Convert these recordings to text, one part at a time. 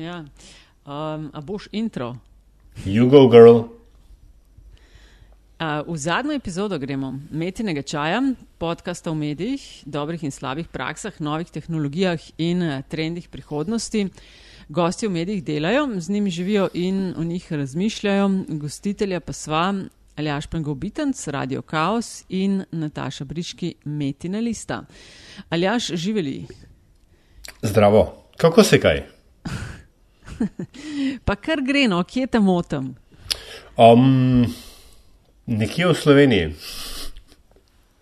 Ja. Um, a boš intro? You go, girl. Uh, v zadnjo epizodo gremo metinega čaja, podcasta o medijih, dobrih in slabih praksah, novih tehnologijah in uh, trendih prihodnosti. Gosti v medijih delajo, z njimi živijo in o njih razmišljajo. Gostitelja pa sva Aljaš Pengovitenc, Radio Chaos in Nataša Briški, Metina Lista. Aljaš, živeli. Zdravo, kako se kaj? pa kar gre, no, kje te motim? Um, nekje v Sloveniji.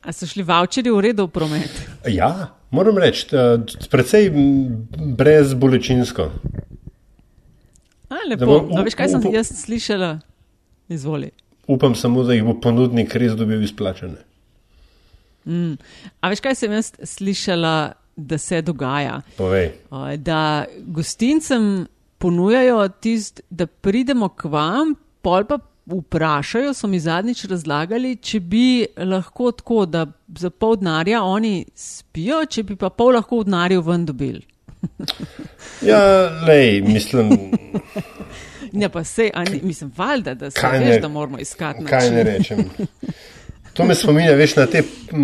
A so šli vaučeri v redu v promet? Ja, moram reči, precej brezbolečinsko. A, lepo. Bo, up, veš, kaj sem up, jaz slišala? Izvoli. Upam samo, da jih bo ponudnik res dobil izplačane. Mm. A veš, kaj sem jaz slišala, da se dogaja? Povej. Da gostincem ponujajo tist, da pridemo k vam, pol pa vprašajo, so mi zadnjič razlagali, če bi lahko tako, da za pol denarja oni spijo, če bi pa pol lahko v denarju ven dobili. ja, lej, mislim. Ja, pa se, ni, mislim, valjda, da se veš, da moramo iskati. Kaj ne rečem. To me spominja, veš, na te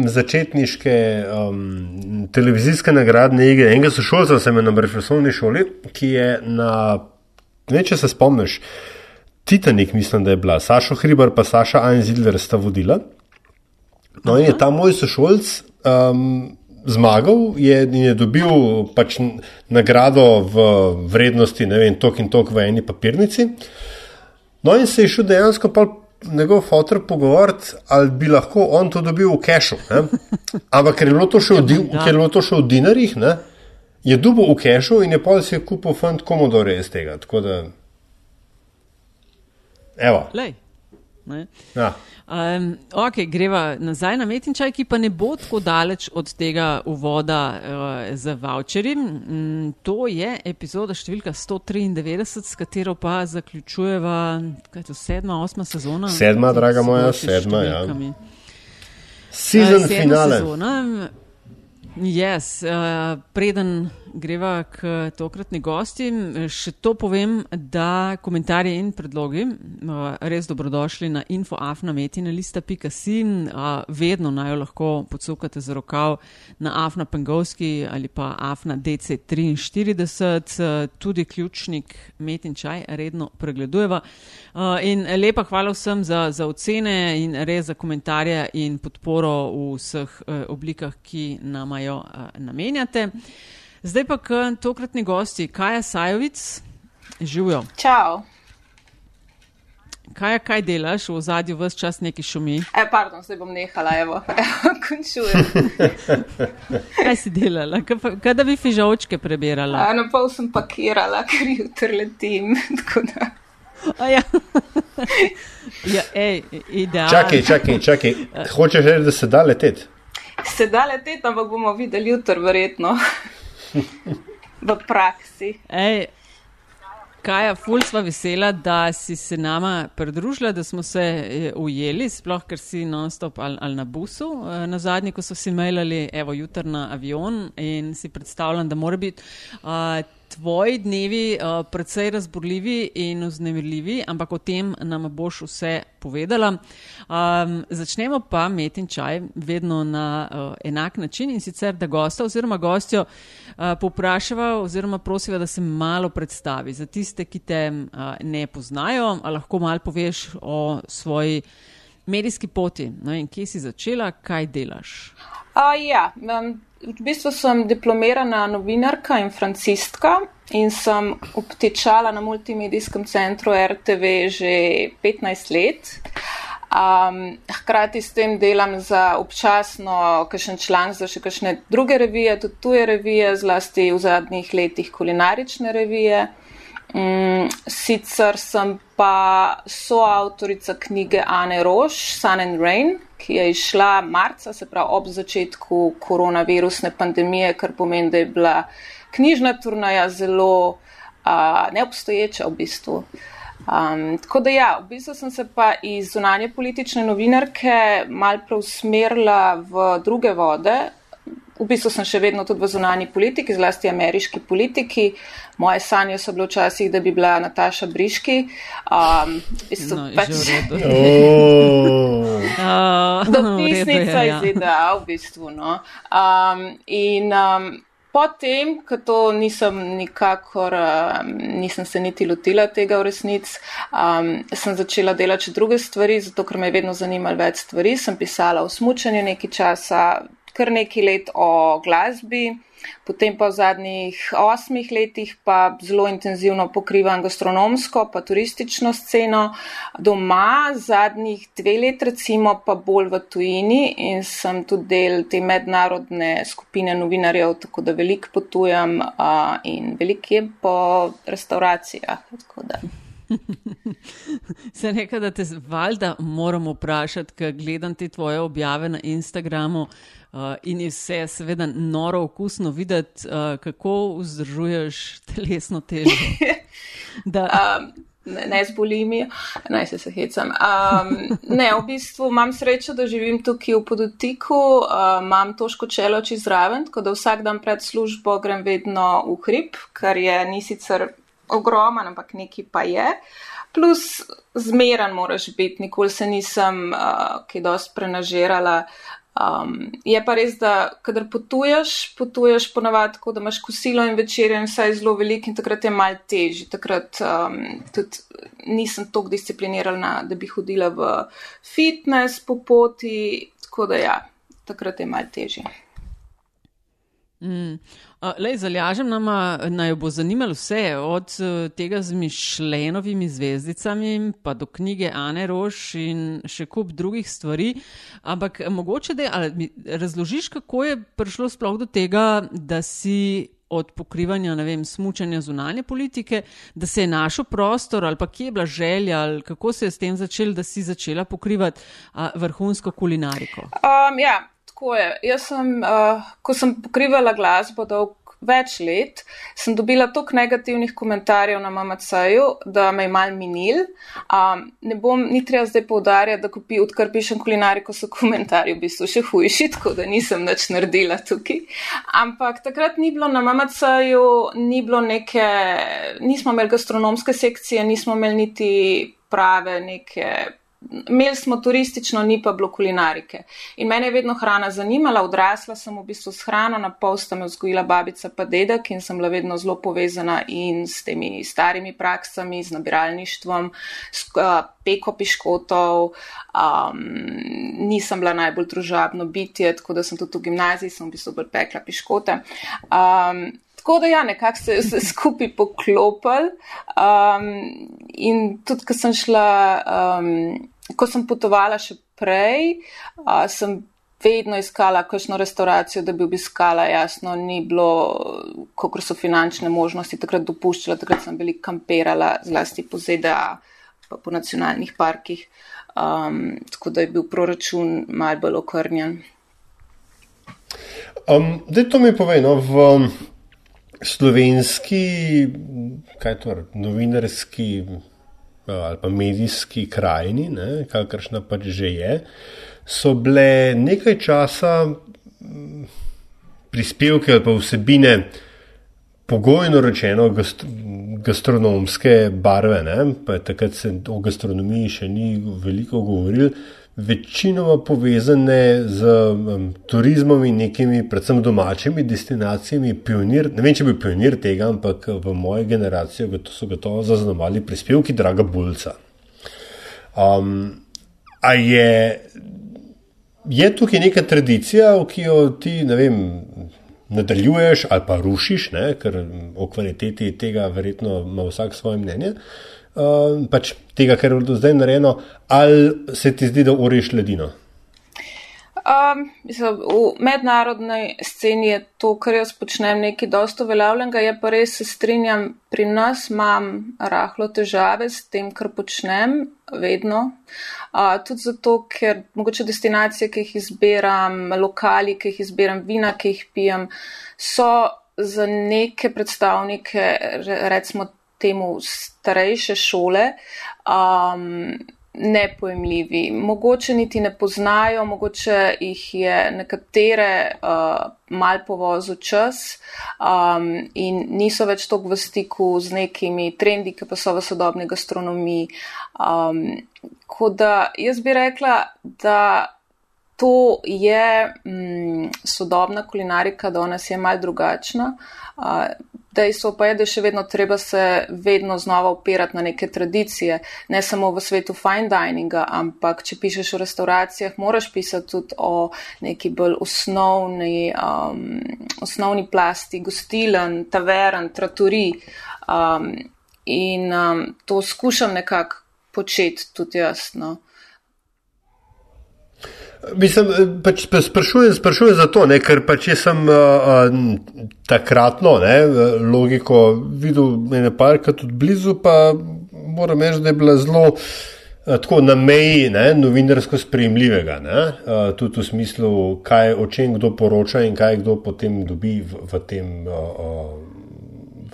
začetniške um, televizijske nagradne igre. Enega sošolca sem imel na Brefesovni šoli, ki je na, ne če se spomniš, Titanik, mislim, da je bila, Sašo Hribar pa Saša Einzidler sta vodila. No Aha. in je ta moj sošolc um, zmagal je, in je dobil pač nagrado v vrednosti, ne vem, tok in tok v eni papirnici. No in se je šel dejansko pa njegov fotor pogovoriti, ali bi lahko on to dobil v kešu. Ampak ker je bilo to še v, ja, to še v dinarjih, ne? je dubo v kešu in je pol si kupil fant komodore iz tega. Tako da, evo. Lej. Ja. Um, ok, greva nazaj na Metinčaj, ki pa ne bo tako daleč od tega uvoda uh, za voucherji. Mm, to je epizoda številka 193, s katero pa zaključujeva, to, sedma, osma sezona? Sedma, draga moja, sedma, ja. Sezon uh, finale. Sezona. Yes, uh, preden greva k tokratni gosti, še to povem, da komentarje in predlogi uh, res dobrodošli na infoafnametina.si. Uh, vedno naj jo lahko podsukate za rokav na Afna Pengovski ali pa Afna DC43. Uh, tudi ključnik Metin Čaj redno pregledujeva. Uh, in lepa hvala vsem za, za ocene in res za komentarje in podporo v vseh uh, oblikah, ki nam jo uh, namenjate. Zdaj pa k tokratni gosti, Kaja Sajovic, živijo. Čau. Kaj, kaj delaš, v zadju vse čas neki šumi? E, pardon, zdaj bom nehala, evo, evo končujem. kaj si delala? Kaj, kaj da bi fižovčke prebirala? Na pol sem pakirala, ker jutr letim. Ja. ja, ej, idealno. Čakaj, čakaj, čakaj. Hočeš reči, da se da leteti? Se da leteti, ampak bomo videli jutr, verjetno. V praksi. Ej. Kaja, ful sva vesela, da si se nama pridružila, da smo se eh, ujeli, sploh ker si non-stop ali, ali na busu. Eh, na zadnji, ko so si mailali, evo, jutr na avion in si predstavljam, da mora biti. Uh, tvoji dnevi uh, precej razborljivi in vznemirljivi, ampak o tem nam boš vse povedala. Um, začnemo pa met in čaj vedno na uh, enak način in sicer, da gosta oziroma gostjo uh, poprašava oziroma prosiva, da se malo predstavi. Za tiste, ki te uh, ne poznajo, lahko malo poveš o svoji medijski poti. No in kje si začela, kaj delaš? Uh, ja, um, v bistvu sem diplomirana novinarka in francistka in sem obtečala na multimedijskem centru RTV že 15 let. Um, hkrati s tem delam za občasno, kakšen član za še kakšne druge revije, tudi tuje revije, zlasti v zadnjih letih kulinarične revije. Um, sicer sem pa soavtorica knjige Anne Roš, Sun and Rain, ki je išla marca, se pravi ob začetku koronavirusne pandemije, kar pomeni, da je bila knjižna turnaja zelo uh, neobstoječa v bistvu. Um, tako da ja, v bistvu sem se pa iz zunanje politične novinarke mal preusmerila v druge vode. v bistvu sem še vedno tudi v zunanji politiki, zlasti ameriški politiki. Moje sanje so bile včasih, da bi bila Nataša Briški. Um, no, pač... Dopisnica iz ZDA, v bistvu. No. Um, in um, potem, ko to nisem nikakor, um, nisem se niti lotila tega v resnici, um, sem začela delati še druge stvari, zato ker me je vedno zanimalo več stvari. Sem pisala o smučanju nekaj časa, kar nekaj let o glasbi, potem pa v zadnjih osmih letih pa zelo intenzivno pokrivam gastronomsko pa turistično sceno. Doma zadnjih dve let recimo pa bolj v tujini in sem tudi del te mednarodne skupine novinarjev, tako da veliko potujem uh, in veliko je po restauracijah. Se reka, da te valjda moram vprašati, ker gledam te tvoje objave na Instagramu. Uh, in je vse, seveda, noro okusno videti, uh, kako vzdržuješ telesno težo. um, ne, ne zboli mi, naj se se hecam. Um, ne, v bistvu imam srečo, da živim tukaj v podotiku, uh, imam to škočelo čez zraven, tako da vsak dan pred službo grem vedno v hrib, kar je ni sicer ogroman, ampak neki pa je. Plus, zmeren moraš biti, nikoli se nisem, uh, ki dosti prenažirala. Um, je pa res, da kadar potuješ, potuješ ponavadi tako, da imaš kosilo in večerjo in vse je zelo veliko in takrat je mal težji. Takrat um, tudi nisem tako disciplinirana, da bi hodila v fitness po poti, tako da ja, takrat je mal težji. Mm. Lej, zalažem nama, naj bo zanimalo vse, od e, tega z Mišlenovimi zvezdicami pa do knjige Ane Roš in še kup drugih stvari. Ampak mogoče, da razložiš, kako je prišlo sploh do tega, da si od pokrivanja, ne vem, smučanja zunanje politike, da se je našel prostor ali pa kje je bila želja ali kako se je s tem začel, da si začela pokrivati a, vrhunsko kulinariko. Um, ja tako je. Jaz sem, uh, ko sem pokrivala glasbo dolg več let, sem dobila toliko negativnih komentarjev na MMC-ju, da me je mal minil. Um, ne bom ni treba zdaj povdarjati, da kupi, odkar pišem kulinariko, so komentarji v bistvu še hujši, tako da nisem nič naredila tukaj. Ampak takrat ni bilo na MMC-ju, ni bilo neke, nismo imeli gastronomske sekcije, nismo imeli niti prave neke Imeli smo turistično, ni pa bilo kulinarike. In mene je vedno hrana zanimala, odrasla sem v bistvu s hrano, na pol sta me vzgojila babica pa dedek in sem bila vedno zelo povezana in s temi starimi praksami, z nabiralništvom, s uh, peko piškotov. Um, nisem bila najbolj družabno bitje, tako da sem tudi v gimnaziji, sem v bistvu bolj pekla piškote. Um, Tako da, ja, nekako se je vse skupaj poklopil. Um, in tudi, ko sem šla um, ko sem potovala še prej, a, sem vedno iskala kakšno restauracijo, da bi obiskala. Jasno, ni bilo, kako so finančne možnosti takrat dopuščala, takrat sem veliko kamperala, zlasti po ZDA, pa po nacionalnih parkih. Um, tako da je bil proračun mal bolj okrnjen. Um, da to mi pove, no, v slovenski, kaj to je, novinarski ali pa medijski krajini, kakršna pač že je, so bile nekaj časa mm, prispevke ali pa vsebine, pogojno rečeno, gast gastronomske barve. Takrat se o gastronomiji še ni veliko govorili večinoma povezane z um, turizmom in nekimi, predvsem domačimi destinacijami. Pionir, ne vem, če bi pionir tega, ampak v moji generaciji so gotovo zaznamovali prispevki Draga Bulca. Um, a je, je tukaj neka tradicija, ki jo ti, ne vem. Nadaljuješ ali pa rušiš, ne? ker o kvaliteti tega verjetno ima vsak svoje mnenje. Uh, uh, pač tega, kar je do zdaj narejeno, ali se ti zdi, da uriš ledino? Um, mislim, v mednarodni sceni je to, kar jaz počnem, nekaj dosto uveljavljenega. Je pa res, se strinjam, pri nas imam rahlo težave s tem, kar počnem, vedno. Uh, tudi zato, ker mogoče destinacije, ki jih izbiram, lokali, ki jih izbiram, vina, ki jih pijem, so za neke predstavnike, recimo, temu starejše šole, um, nepojemljivi. Mogoče niti ne poznajo, mogoče jih je nekatere uh, mal povozil čas um, in niso več toliko v stiku z nekimi trendi, ki pa so v sodobni gastronomiji. Um, ko da jaz bi rekla, da to je mm, sodobna kulinarika, da ona je mal drugačna. Uh, Dejstvo pa je, da še vedno treba se vedno znova opirati na neke tradicije, ne samo v svetu fine dininga, ampak če pišeš o restauracijah, moraš pisati tudi o neki bolj osnovni, um, osnovni plasti, gostilen, tavern, traturi. Um, in um, to skušam nekako početi tudi jaz. No. Mislim, pač sprašujem, sprašujem zato, ne, ker pač sem uh, takratno ne, logiko videl ene parka tudi blizu, pa moram reči, da je bila zelo uh, na meji ne, novinarsko sprejemljivega. Ne, uh, tudi v smislu, kaj, o čem kdo poroča in kaj kdo potem dobi v, v tem. Uh,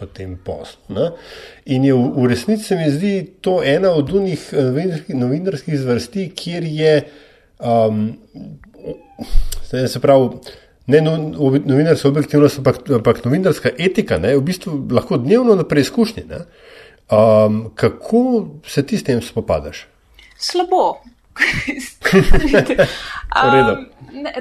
V tem poslu. Ne? In je v resnici se mi zdi to ena od unih novinarskih zvrsti, kjer je uh, Um, se pravi, ne no, novinarska objektivnost, ampak, ampak novinarska etika, ne, v bistvu lahko dnevno na preizkušnji. Um, kako se ti s tem spopadaš? Slabo. um,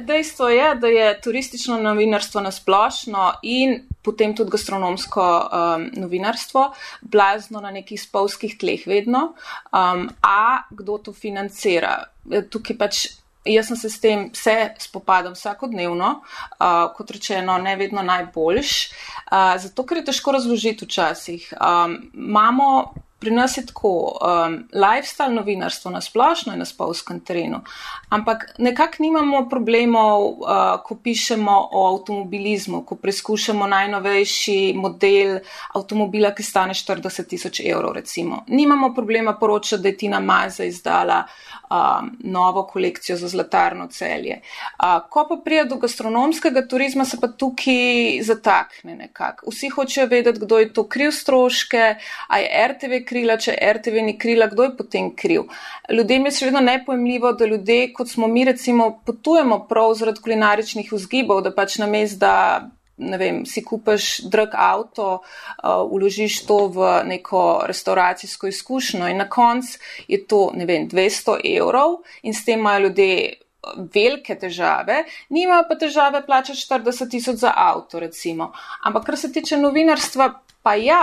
dejstvo je, da je turistično novinarstvo nasplošno in potem tudi gastronomsko um, novinarstvo blazno na nekih spolskih tleh vedno. Um, a kdo to financira? Tukaj pač. Jaz sem se s tem vse spopadam vsakodnevno, uh, kot rečeno, ne vedno najboljš, uh, zato ker je težko razložiti včasih. Um, imamo Pri nas je tako, um, lifestyle novinarstvo na splošno je na spolskem terenu, ampak nekako nimamo problemov, uh, ko pišemo o avtomobilizmu, ko preizkušamo najnovejši model avtomobila, ki stane 40 tisoč evrov, recimo. Nimamo problema poročati, da je Tina Maza izdala um, novo kolekcijo za zlatarno celje. Uh, ko pa prija do gastronomskega turizma, se pa tukaj zatakne nekako. Vsi hočejo vedeti, kdo je to kriv stroške, a je RTV krila, če RTV ni krila, kdo je potem kriv. Ljudem je še vedno nepojemljivo, da ljudje, kot smo mi, recimo, potujemo prav zaradi kulinaričnih vzgibov, da pač na mest, da ne vem, si kupaš drag avto, uh, uložiš to v neko restauracijsko izkušnjo in na koncu je to, ne vem, 200 evrov in s tem imajo ljudje. Velike težave, nima pa težave plačati 40 tisoč za avto, recimo. Ampak, kar se tiče novinarstva, pa ja,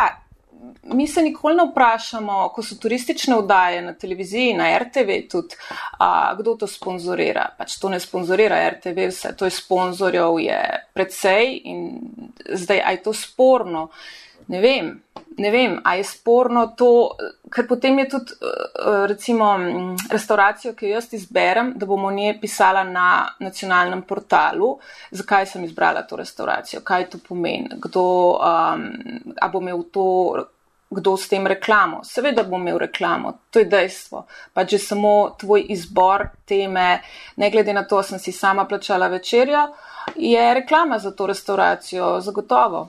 mi se nikoli ne vprašamo, ko so turistične vdaje na televiziji, na RTV, tudi, a, kdo to sponzorira. Pač to ne sponzorira RTV, vse to je sponzorjev, je predvsej in zdaj, aj to sporno. Ne vem, ne vem, a je sporno to, ker potem je tudi, recimo, restauracijo, ki jo jaz izberem, da bom o njej pisala na nacionalnem portalu, zakaj sem izbrala to restauracijo, kaj to pomeni, kdo, um, a bo imel to kdo s tem reklamo. Seveda bom imel reklamo, to je dejstvo. Pa če samo tvoj izbor teme, ne glede na to, sem si sama plačala večerjo, je reklama za to restauracijo, zagotovo.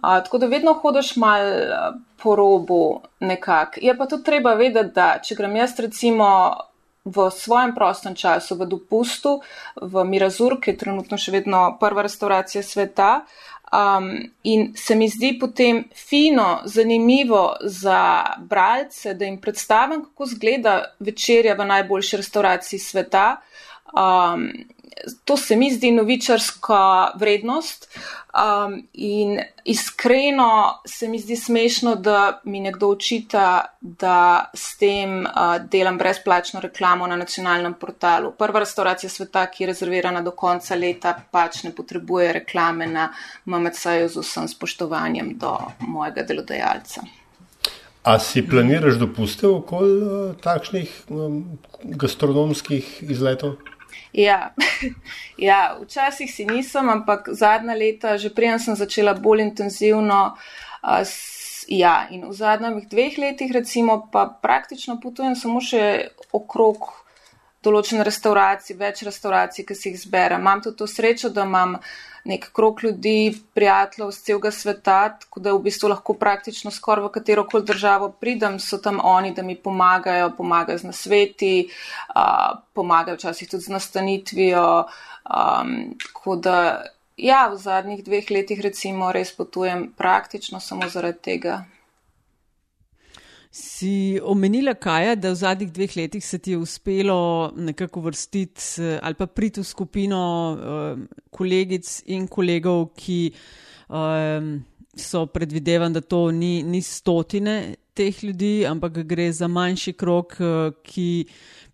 A, tako da vedno hodiš mal po robu nekak. Je pa tudi treba vedeti, da če grem jaz recimo v svojem prostem času, v dopustu, v Mirazur, ki je trenutno še vedno prva restauracija sveta, Um, in se mi zdi potem fino, zanimivo za bralce, da jim predstavim, kako izgleda večerja v najboljši restauraciji sveta. Um, to se mi zdi novičarska vrednost um, in iskreno se mi zdi smešno, da mi nekdo očita, da s tem uh, delam brezplačno reklamo na nacionalnem portalu. Prva restauracija sveta, ki je rezervirana do konca leta, pač ne potrebuje reklame na MMC-ju z vsem spoštovanjem do mojega delodajalca. A si planiraš dopuste okoli uh, takšnih um, gastronomskih izletov? Ja. ja, včasih si nisem, ampak zadnja leta, že prej sem začela bolj intenzivno. Uh, s, ja, in v zadnjih dveh letih, recimo, pa praktično potujem samo še okrog določene restauracije, več restauracij, ki si jih zberem. Imam tudi to srečo, da imam nek krok ljudi, prijateljev z celega sveta, tako da v bistvu lahko praktično skoraj v katero koli državo pridem, so tam oni, da mi pomagajo, pomagajo z nasveti, uh, pomagajo včasih tudi z nastanitvijo. Um, tako da, ja, v zadnjih dveh letih recimo res potujem praktično samo zaradi tega. Si omenila, kaj je, da v zadnjih dveh letih se ti je uspelo nekako vrstiti eh, ali pa priti v skupino uh, kolegic in kolegov, ki um, so predvidevan, da to ni, ni stotine teh ljudi, ampak gre za manjši krok, uh, ki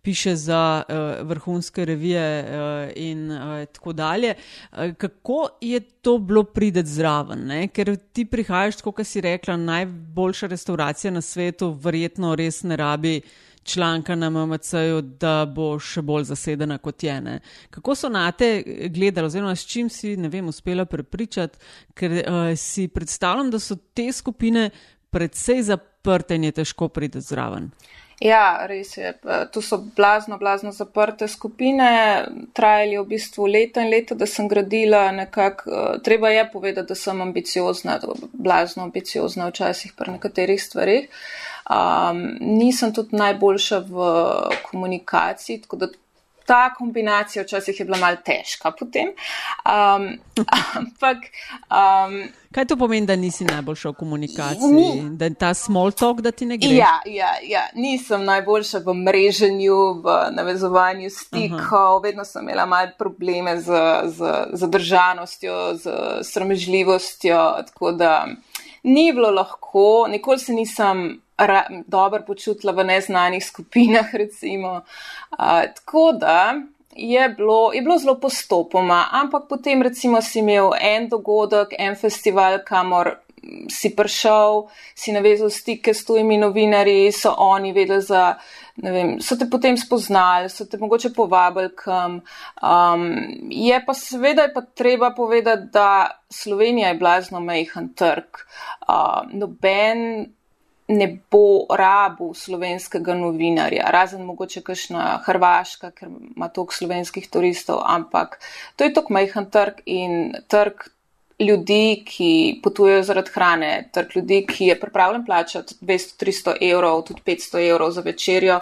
piše za uh, vrhunske revije uh, in uh, tako dalje. Uh, kako je to bilo prideti zraven? Ne? Ker ti prihajaš, kot si rekla, najboljša restauracija na svetu, verjetno res ne rabi. Članka na MMC-ju, da bo še bolj zasedena kot je. Ne. Kako so na te gledali, oziroma s čim si, ne vem, uspela prepričati, ker uh, si predstavljam, da so te skupine predvsej zaprte in je težko priti zraven. Ja, res je. To so blazno, blazno zaprte skupine. Trajali v bistvu leta in leta, da sem gradila nekako. Eh, treba je povedati, da sem ambiciozna, blazno ambiciozna včasih pri nekaterih stvarih. Um, nisem tudi najboljša v komunikaciji, tako da ta kombinacija včasih je bila mal težka potem. Um, ampak. Um, Kaj to pomeni, da nisi najboljša v komunikaciji? Ni, da je ta small talk, da ti ne gre? Ja, ja, ja. nisem najboljša v mreženju, v navezovanju stikov, Aha. vedno sem imela mal probleme z, z zadržanostjo, z sramežljivostjo. Tako da ni bilo lahko, nikoli se nisem dobro počutila v neznanih skupinah, recimo. Uh, tako da je bilo, je bilo zelo postopoma, ampak potem recimo si imel en dogodek, en festival, kamor si prišel, si navezal stike s tujimi novinarji, so oni vedeli za. Vem, so te potem spoznali, so te mogoče povabili kam. Um, je pa seveda je pa treba povedati, da Slovenija je blazno mehen trg. Uh, noben ne bo rabu slovenskega novinarja, razen mogoče kakšna Hrvaška, ker ima toliko slovenskih turistov, ampak to je tok majhen trg in trg ljudi, ki potujejo zaradi hrane, trg ljudi, ki je pripravljen plačati 200-300 evrov, tudi 500 evrov za večerjo,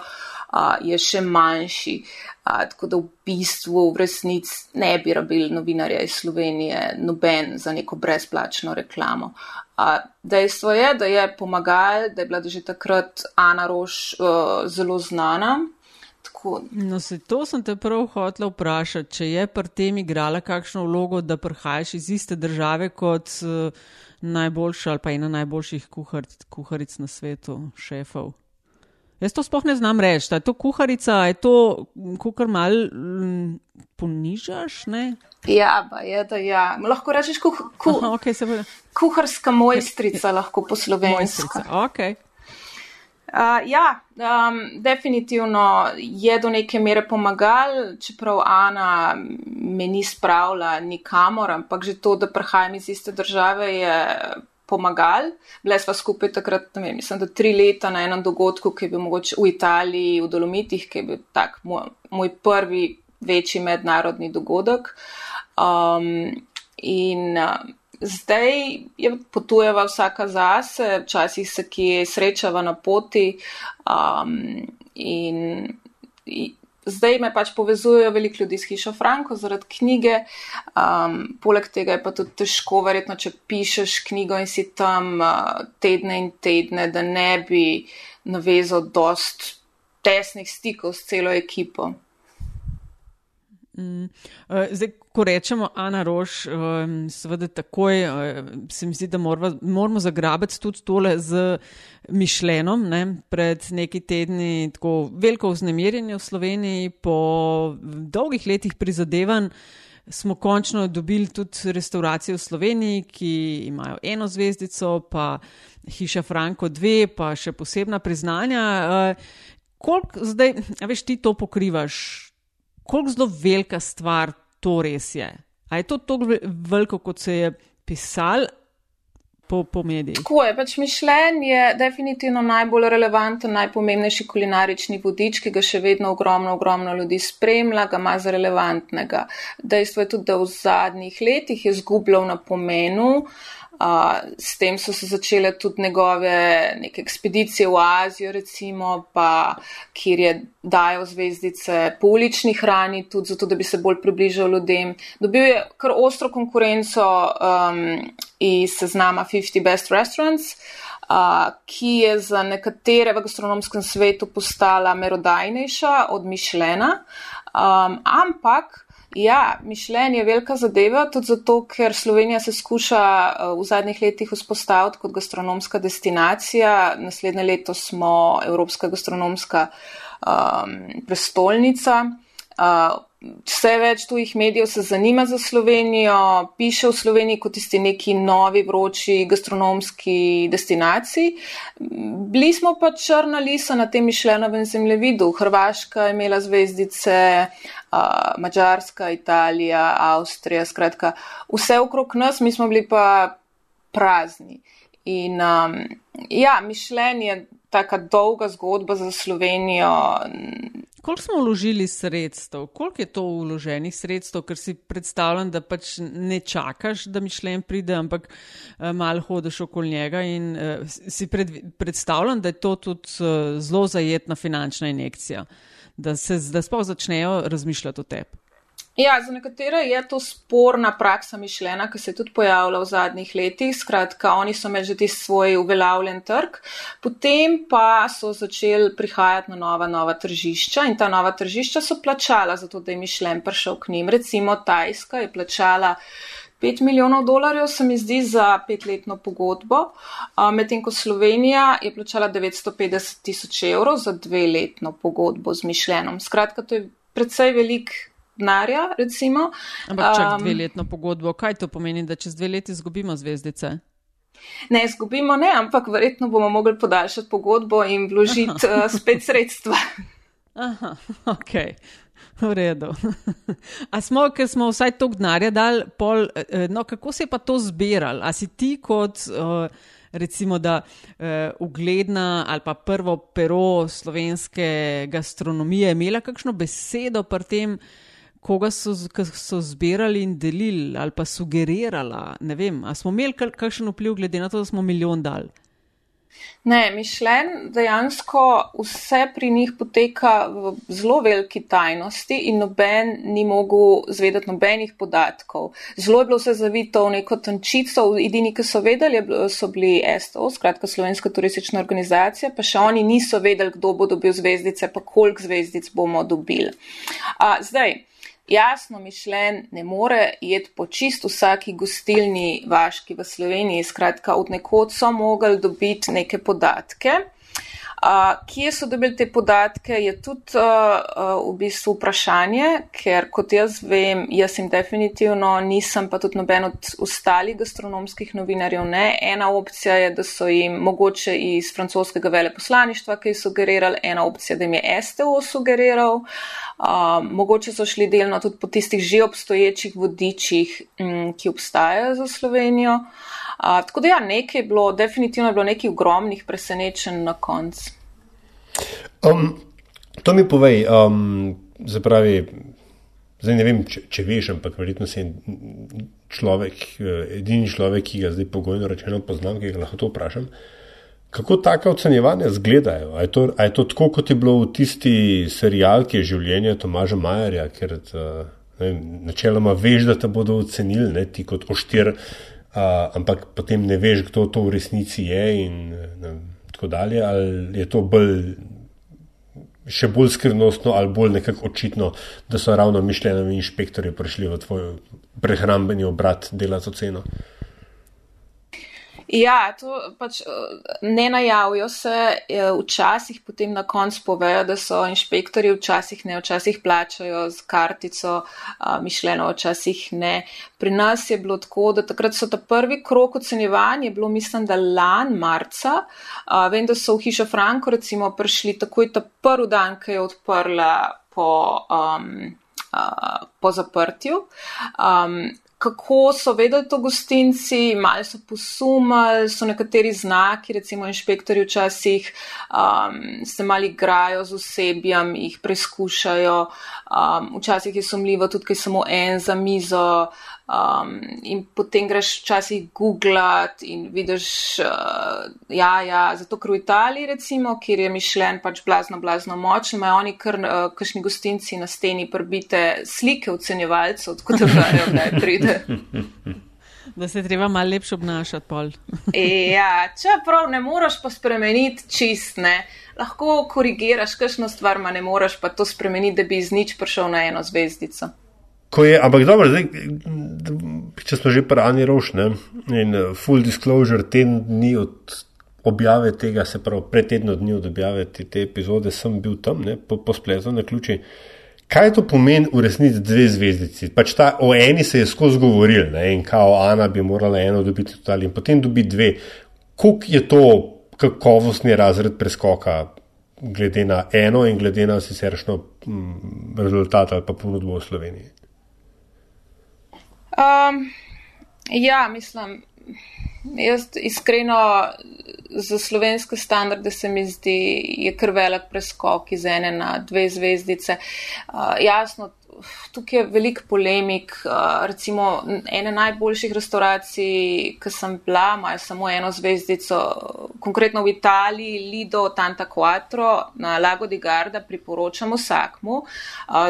je še manjši. Tako da v bistvu v resnici ne bi rabili novinarja iz Slovenije, noben za neko brezplačno reklamo. A dejstvo je, da je pomagal, da je bila že takrat Ana Roš uh, zelo znana. Tako. No, se to sem te prav hotel vprašati, če je pri tem igrala kakšno vlogo, da prihajaš iz iste države kot uh, najboljša ali pa ena najboljših kuhar, kuharic na svetu, šefov. Jaz to sploh ne znam reči. Je to kuharica, je to kukar mal m, ponižaš? Ne? Ja, pa je da ja. Lahko rečeš kuh, kuh, Aha, okay, kuharska mojstrica, lahko po slovensko. Okay. Uh, ja, um, definitivno je do neke mere pomagal, čeprav Ana me ni spravila nikamor, ampak že to, da prihajam iz iste države, je pomagal. Bile smo skupaj takrat, ne vem, mislim, da tri leta na enem dogodku, ki je bil mogoče v Italiji, v Dolomitih, ki je bil tak moj, moj prvi večji mednarodni dogodek. Um, in uh, zdaj je potujeva vsaka zase, včasih se kje srečava na poti. Um, in, in zdaj me pač povezujejo veliko ljudi s hišo Franko zaradi knjige. Um, poleg tega je pa tudi težko, verjetno, če pišeš knjigo in si tam uh, tedne in tedne, da ne bi navezal dost tesnih stikov s celo ekipo. Mm. Uh, zdaj, ko rečemo Ana Roš, um, seveda takoj uh, se mi zdi, da moramo, moramo zagrabiti tudi tole z mišljenom. Ne? Pred neki tedni tako veliko vznemirjenja v Sloveniji, po dolgih letih prizadevanj smo končno dobili tudi restauracije v Sloveniji, ki imajo eno zvezdico, pa hiša Franko dve, pa še posebna priznanja. Koliko zdaj, veš, ti to pokrivaš? Koliko zelo velika stvar to res je. A je to tako veliko, kot se je pisal, po, po medijih. Tako je, pač mišljenje je definitivno najbolj relevanten, najpomembnejši kulinarični vodič, ki ga še vedno ogromno, ogromno ljudi spremlja, ga ima za relevantnega. Dejstvo je tudi, da v zadnjih letih je zgubljal na pomenu. Uh, s tem so se začele tudi njegove neke ekspedicije v Azijo, recimo, pa kjer je dajal zvezdice po ulični hrani, tudi zato, da bi se bolj približal ljudem. Dobil je kar ostro konkurenco um, iz seznama 50 Best Restaurants, uh, ki je za nekatere v gastronomskem svetu postala merodajnejša od Mišlena. Um, ampak Ja, mišljenje je velika zadeva, tudi zato, ker Slovenija se skuša eh, v zadnjih letih vzpostaviti kot gastronomska destinacija. Naslednje leto smo Evropska gastronomska um, prestolnica. Uh, vse več tujih medijev se zanima za Slovenijo, piše v Sloveniji kot tisti neki novi vroči gastronomski destinaciji. Bili smo pa črna lisa na tem mišljenovem zemljevidu. Hrvaška je imela zvezdice, uh, Mačarska, Italija, Avstrija, skratka, vse okrog nas, mi smo bili pa prazni. In um, ja, mišljenje je taka dolga zgodba za Slovenijo. Koliko smo vložili sredstev, koliko je to vloženih sredstev, ker si predstavljam, da pač ne čakaš, da mišljen pride, ampak uh, malo hodiš okoli njega in uh, si pred, predstavljam, da je to tudi uh, zelo zajetna finančna injekcija, da se da sploh začnejo razmišljati o tebi. Ja, za nekatere je to sporna praksa mišljena, ki se je tudi pojavila v zadnjih letih. Skratka, oni so imeli že tisti svoj uveljavljen trg, potem pa so začeli prihajati na nova, nova tržišča in ta nova tržišča so plačala za to, da je mišljen prišel k njim. Recimo Tajska je plačala 5 milijonov dolarjev, se mi zdi, za petletno pogodbo, medtem ko Slovenija je plačala 950 tisoč evrov za dveletno pogodbo z mišljenom. Skratka, to je predvsej velik denarja. Recimo. Ampak če um, dve letno pogodbo, kaj to pomeni, da čez dve leti izgubimo zvezdice? Ne, izgubimo ne, ampak verjetno bomo mogli podaljšati pogodbo in vložiti uh, spet sredstva. Aha, ok. V redu. A smo, ker smo vsaj toliko denarja dali, pol, eh, no, kako se je pa to zbiral? A si ti kot, uh, recimo, da uh, ugledna ali pa prvo pero slovenske gastronomije imela kakšno besedo pri tem, koga so, so zbirali in delili ali pa sugerirali. Ne vem, ali smo imeli kakšen vpliv, glede na to, da smo milijon dal. Ne, mišljen, dejansko vse pri njih poteka v zelo veliki tajnosti in noben ni mogel zvedeti nobenih podatkov. Zelo je bilo vse zavito v neko tančico, edini, ki so vedeli, so bili STO, skratka Slovenska turistična organizacija, pa še oni niso vedeli, kdo bo dobil zvezdice, pa koliko zvezdic bomo dobili. A, zdaj, jasno mišljen, ne more jeti po čist vsaki gostilni vaški v Sloveniji. Skratka, od nekod so mogli dobiti neke podatke. Uh, kje so dobili te podatke, je tudi uh, uh, v bistvu vprašanje, ker kot jaz vem, jaz jim definitivno nisem, pa tudi noben od ostalih gastronomskih novinarjev ne. Ena opcija je, da so jim mogoče iz francoskega veleposlaništva kaj sugerirali, ena opcija, da jim je STO sugeriral. Uh, mogoče so šli delno tudi po tistih že obstoječih vodičih, m, ki obstajajo za Slovenijo. Uh, tako da, ja, nekaj je bilo, definitivno je bilo nekaj ogromnih presenečenj na koncu. Um, to mi povej, um, zapravi, zdaj ne vem, če, če veš, ampak verjetno si človek, eh, edini človek, ki ga zdaj pogojno rečeno poznam, ki ga lahko to vprašam. Kako taka ocenjevanja izgledajo? A je, to, a je to tako, kot je bilo v tisti serijalki življenja Tomaža Majerja, ker eh, vem, načeloma veš, da te bodo ocenili, ne, ti kot oštir ampak potem ne veš, kdo to v resnici je in ne, tako dalje. Ali je to bolj, še bolj skrivnostno ali bolj nekako očitno, da so ravno mišljeni inšpektori prišli v tvoj prehrambeni obrat delati oceno. Ja, to pač eh, ne najavijo se, eh, včasih potem na koncu povejo, da so inšpektori, včasih ne, včasih plačajo z kartico, mišljeno, včasih ne. Pri nas je bilo tako, da takrat so ta prvi krok ocenjevanja, bilo mislim, da lan marca, vem, da so v hišo Franko recimo prišli takoj ta prvi dan, ki je odprla po. Um, Po zaprtju. Um, kako so vedeli to gostinci, malo so posumali, so nekateri znaki, recimo inšpektori včasih um, se mali igrajo z osebjem, jih preizkušajo, um, včasih je sumljivo tudi, ker je samo en za mizo. Um, in potem greš včasih googlat in vidiš, uh, ja, ja, zato ker v Italiji, recimo, kjer je mišljen pač blazno, blazno močen, imajo oni kar uh, kakšni gostinci na steni prbite slike ocenjevalcev, tako da pravijo, da pride. Da se treba malo lepše obnašati, pol. ja, čeprav ne moreš pa spremeniti čist, ne. Lahko korigiraš kakšno stvar, ma ne moreš pa to spremeniti, da bi iz nič prišel na eno zvezdico. Je, ampak dobro, zdaj, če smo že pri Ani Roš, ne, in uh, full disclosure, teden dni od objave tega, se pravi, pred tednom dni od objave te, te epizode, sem bil tam, ne, po, po spletu na ključi. Kaj to pomeni v resnici dve zvezdici? Pač ta, o eni se je skozi govoril, ne, in kao Ana bi morala eno dobiti tudi, in potem dobi dve. Kuk je to kakovostni razred preskoka, glede na eno in glede na siceršno mm, rezultat ali pa ponudbo v Sloveniji? Um, ja, mislim, jaz iskreno za slovenske standarde se mi zdi, je kar velik preskok iz ene na dve zvezdice. Uh, jasno, tukaj je velik polemik. Recimo, ena najboljših restauracij, ki sem bila, imajo samo eno zvezdico, konkretno v Italiji, Lido Tanta Quattro na Lago di Garda, priporočam vsakmu.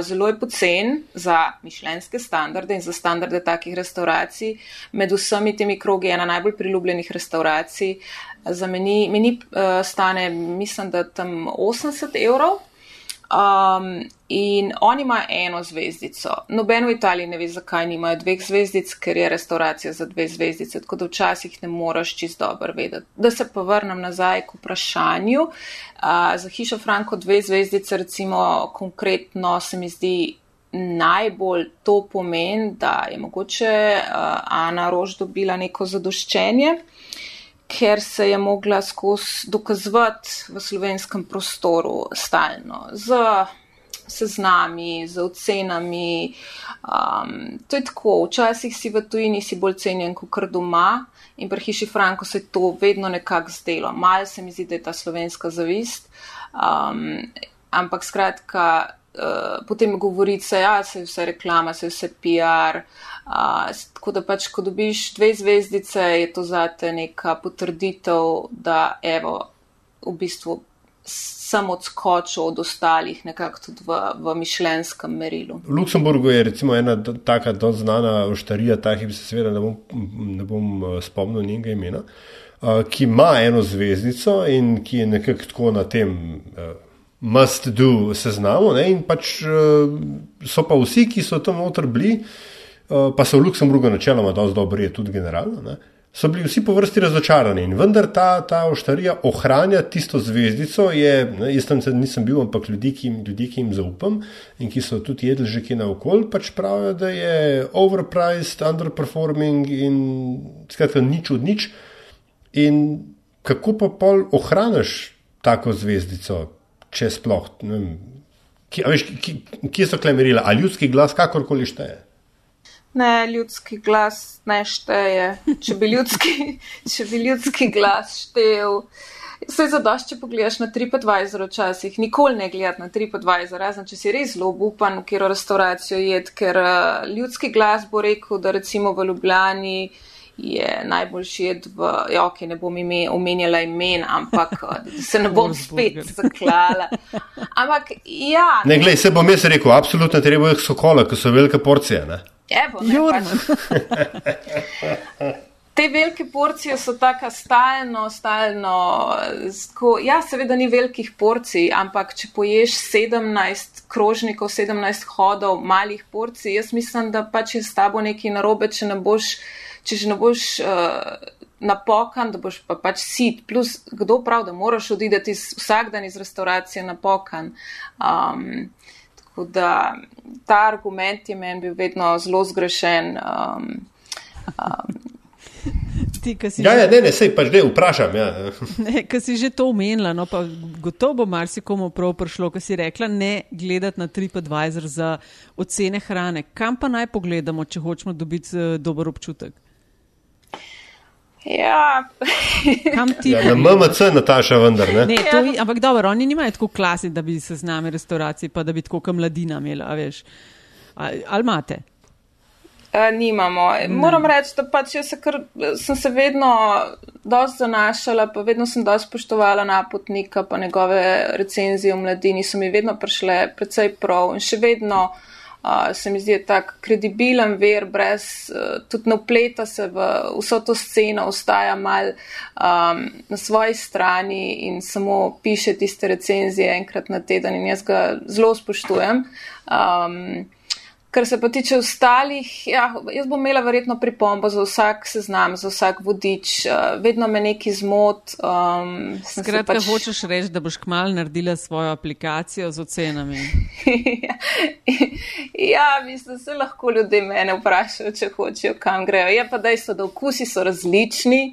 Zelo je pocen za mišljenske standarde in za standarde takih restauracij. Med vsemi temi krogi je ena najbolj priljubljenih restauracij. Za meni, meni uh, stane, mislim, da tam 80 evrov. Um, in oni imajo eno zvezdico. Noben v Italiji ne ve, zakaj nimajo dveh zvezdic, ker je restauracija za dve zvezdice, tako da včasih ne moreš čist dobro vedeti. Da se pa vrnem nazaj k vprašanju. Uh, za hišo Franko dve zvezdice, recimo konkretno, se mi zdi najbolj to pomen, da je mogoče uh, Ana Rož dobila neko zadoščenje ker se je mogla skozi dokazovati v slovenskem prostoru stalno z seznami, z ocenami. Um, to je tako, včasih si v tujini si bolj cenjen kot kar doma in pri hiši Franko se je to vedno nekako zdelo. Mal se mi zdi, da je ta slovenska zavist, um, ampak skratka, uh, potem govorice, ja, se je vse reklama, se je vse PR. Uh, tako da pač, ko dobiš dve zvezdice, je to zate neka potrditev, da evo, v bistvu sem odskočil od ostalih, nekako tudi v, v mišljenskem merilu. V Luksemburgu je recimo ena taka doznana oštarija, ta hip se seveda ne bom, ne bom spomnil njenega imena, uh, ki ima eno zvezdico in ki je nekako tako na tem. Uh, Must do seznamu, ne? in pač so pa vsi, ki so tam noter bili, pa so v Luksemburgu načeloma dosti dobri, tudi generalno. Ne? so bili vsi po vrsti razočarani. In vendar ta, ta oštarija ohranja tisto zvezdico. Je, ne, jaz tam nisem bil, ampak ljudi ki, ljudi, ki jim zaupam in ki so tudi jedli že kje naokol, pač pravijo, da je overpriced, underperforming in skratka nič od nič. In kako pa pol ohraniš tako zvezdico, če sploh. Kje so klemerila, ali ljudski glas, kakorkoli šteje? Ne, ljudski glas ne šteje. Če bi ljudski, če bi ljudski glas štev. Vse zadošče, če pogledaš na TripAdvisor včasih, nikoli ne gledati na TripAdvisor, razen če si res zelo upan, v kjer restauracijo jed, ker uh, ljudski glas bo rekel, da recimo v Ljubljani je najboljši jed v, ja, ok, ne bom ime, omenjala imen, ampak se ne bom spet zaklala. Ampak ja. Ne, glej, se bom jaz rekel, absolutno treba je sokola, ker so velike porcije, ne? Evo, ne, Te velike porcije so tako stalno, stalno. Sko, ja, seveda ni velikih porcij, ampak če poješ 17 krožnikov, 17 hodov malih porcij, jaz mislim, da pač je s tabo nekaj narobe, če ne boš, če že ne boš uh, napokan, da boš pa pač sit. Plus, kdo prav, da moraš odideti vsak dan iz restauracije napokan. Um, Tako da ta argument je meni bil vedno zelo zgrešen. Um, um, ti, si Ja, že, ja, ne, ne, sej pač dej vprašam. Ja. ne, ki si že to omenila, no pa gotovo bo marsikomu prav prišlo, ko si rekla, ne gledati na TripAdvisor za ocene hrane. Kam pa naj pogledamo, če hočemo dobiti uh, dober občutek? Ja, Kam ti? Ja, na MMC, Nataša, vendar ne. Ne, to, je- ampak dobro, oni nimajo tako klasi, da bi se z nami restauraciji, pa da bi tako kam mladina imela, a veš. Ali, ali imate? A, nimamo. Moram reči, da pač jaz se kar, sem se vedno dosti zanašala, pa vedno sem dosti spoštovala napotnika, pa njegove recenzije v mladini so mi vedno prišle precej prav in še vedno uh, se mi zdi tak kredibilen ver, brez, uh, tudi ne upleta se v vso to sceno, ostaja mal um, na svoji strani in samo piše tiste recenzije enkrat na teden in jaz ga zelo spoštujem. Um, Kar se pa tiče ostalih, ja, jaz bom imela verjetno pripombo za vsak seznam, za vsak vodič, uh, vedno me neki zmot. Um, se Skratka, pač- hočeš reči, da boš kmalo naredila svojo aplikacijo z ocenami. ja, mislim, se lahko ljudje mene vprašajo, če hočejo, kam grejo. Je pa dejstvo, da okusi so različni.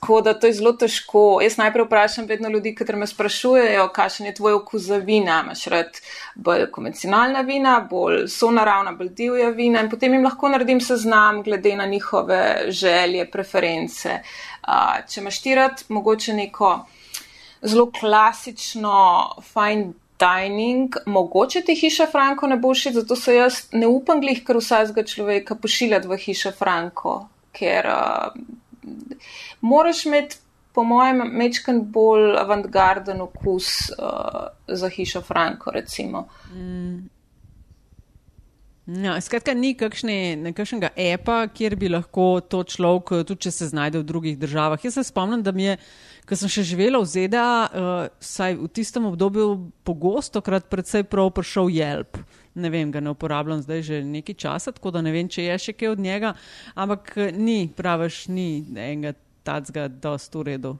Tako da to je zelo težko. Jaz najprej vprašam vedno ljudi, ki me sprašujejo, kakšen je tvoj okus za vina. Imaš rad bolj konvencionalna vina, bolj sonaravna, bolj divja vina in potem jim lahko naredim seznam glede na njihove želje, preference. Uh, če imaš ti rad mogoče neko zelo klasično fine dining, mogoče ti hiša Franko ne bo všeč, zato se jaz ne upam glih kar vsakega človeka pošiljati v hišo Franko, ker uh, moraš imeti, po mojem, mečken bolj avantgarden okus uh, za hišo Franko, recimo. Ja, skratka, ni kakšne, nekakšnega epa, kjer bi lahko to človek, tudi če se znajde v drugih državah. Jaz se spomnim, da mi je, ko sem še živela v ZDA, uh, saj v tistem obdobju pogosto krat predvsej prav prišel Jelp. Ne vem, ga ne uporabljam zdaj že nekaj časa, tako da ne vem, če je še kaj od njega, ampak eh, ni, praviš, ni enega tacga dost v redu.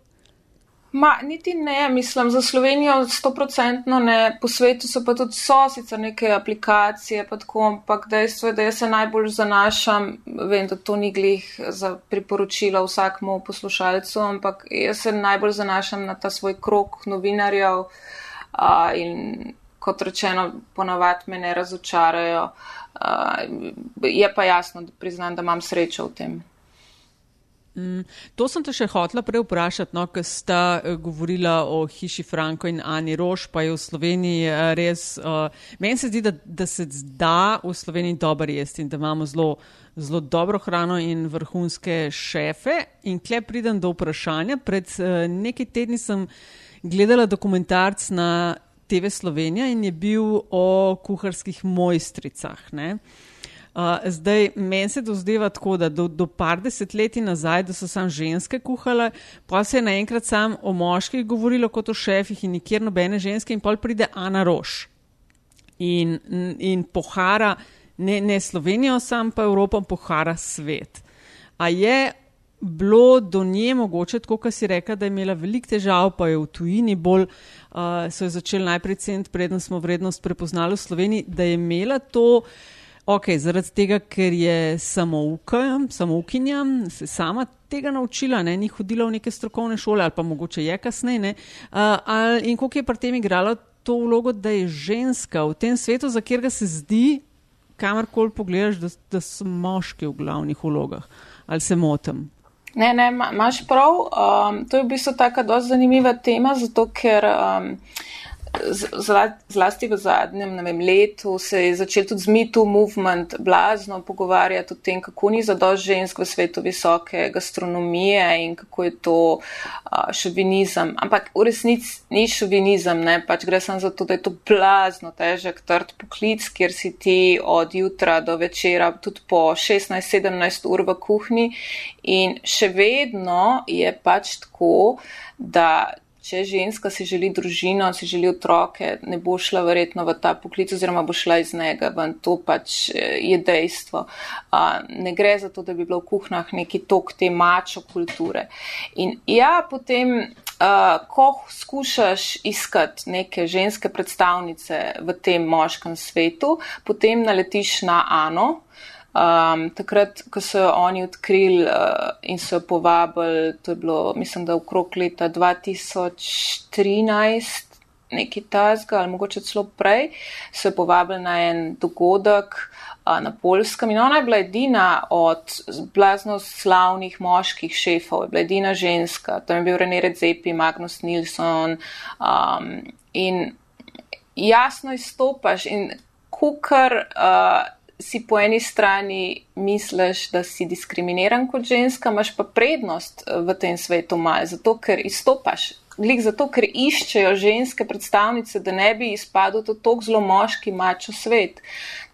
Ma, niti ne, mislim, za Slovenijo stoprocentno ne, po svetu so pa tudi so sicer neke aplikacije, pa tako, ampak dejstvo je, da jaz se najbolj zanašam, vem, da to ni glih za priporočila vsakmu poslušalcu, ampak jaz se najbolj zanašam na ta svoj krok novinarjev a, in kot rečeno, ponavadi me ne razočarajo. A, je pa jasno, da priznam, da imam srečo v tem. To sem te še hotla prej vprašati, no, ker sta eh, govorila o hiši Franko in Ani Roš, pa je v Sloveniji eh, res. Uh, meni se zdi, da, da se da v Sloveniji dobro jesti in da imamo zelo, zelo dobro hrano in vrhunske šefe. In kle pridem do vprašanja. Pred uh, nekaj tedni sem gledala dokumentarc na TV Slovenija in je bil o kuharskih mojstricah. Ne? Uh, zdaj, meni se dozdeva tako, da do, do par desetletij nazaj, da so samo ženske kuhale, pa se je naenkrat sam o moških govorilo kot o šefih in nikjer nobene ženske, in pol pride Ana Roš in, in pohara ne, ne Slovenijo, sam pa Evropo, pohara svet. A je bilo do nje mogoče, tako kot si rekla, da je imela veliko težav, pa je v tujini bolj, uh, so jo začeli najprej ceniti, preden smo vrednost prepoznali v Sloveniji, da je imela to. Ok, zaradi tega, ker je samouka, samoukinja, se sama tega naučila, ne? ni hodila v neke strokovne šole ali pa mogoče je kasneje. Uh, in koliko je pri tem igrala to vlogo, da je ženska v tem svetu, za katerega se zdi, kamorkoli pogledaš, da, da so moški v glavnih vlogah. Ali se motim? Ne, ne, imaš prav. Um, to je v bistvu taka dosti zanimiva tema, zato ker. Um, zlasti v zadnjem vem, letu se je začel tudi z MeToo movement blazno pogovarjati o tem, kako ni zadost žensk v svetu visoke gastronomije in kako je to uh, šovinizem. Ampak v resnici ni šovinizem, ne, pač gre samo za to, da je to blazno težek, trd poklic, kjer si ti od jutra do večera tudi po 16-17 ur v kuhni in še vedno je pač tako, da če ženska si želi družino, si želi otroke, ne bo šla verjetno v ta poklic oziroma bo šla iz njega ven. To pač je dejstvo. Ne gre za to, da bi bilo v kuhnah neki tok te mačo kulture. In ja, potem, ko skušaš iskati neke ženske predstavnice v tem moškem svetu, potem naletiš na Ano. Um, takrat, ko so oni odkrili uh, in so povabili, to je bilo, mislim, da okrog leta 2013, neki tazga ali mogoče celo prej, so jo povabili na en dogodek uh, na Polskem in ona je bila edina od blazno slavnih moških šefov, je bila edina ženska, tam je bil René Redzepi, Magnus Nilsson um, in jasno izstopaš in kukar uh, si po eni strani misliš, da si diskriminiran kot ženska, imaš pa prednost uh, v tem svetu mal, zato ker izstopaš. Glik zato, ker iščejo ženske predstavnice, da ne bi izpadel to tako zelo moški mačo svet.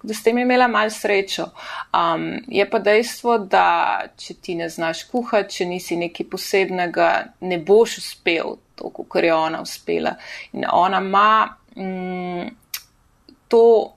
Da s tem imela mal srečo. Um, je pa dejstvo, da če ti ne znaš kuhati, če nisi nekaj posebnega, ne boš uspel to, kar je ona uspela. In ona ima mm, to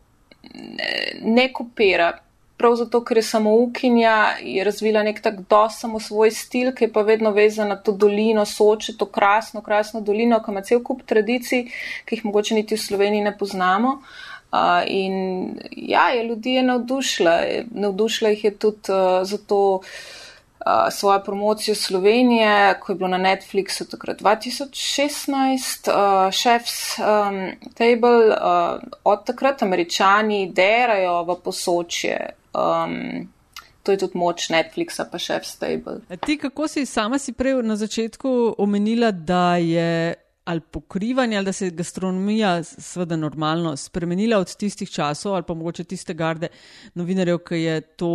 ne kopira. Prav zato, ker je samoukinja, je razvila nek tak dosamo svoj stil, ki je pa vedno vezan na to dolino, soče, to krasno, krasno dolino, ki ima cel kup tradicij, ki jih mogoče niti v Sloveniji ne poznamo. Uh, in ja, je ljudi je navdušila, navdušila jih je tudi uh, zato, svojo promocijo Slovenije, ko je bilo na Netflixu takrat 2016, uh, Chef's um, Table, uh, od takrat američani derajo v posočje. Um, to je tudi moč Netflixa, pa Chef's Table. Ti, kako si sama si prej na začetku omenila, da je ali pokrivanje, ali da se je gastronomija, seveda, normalno spremenila od tistih časov, ali pa mogoče tiste garde novinarjev, ki je to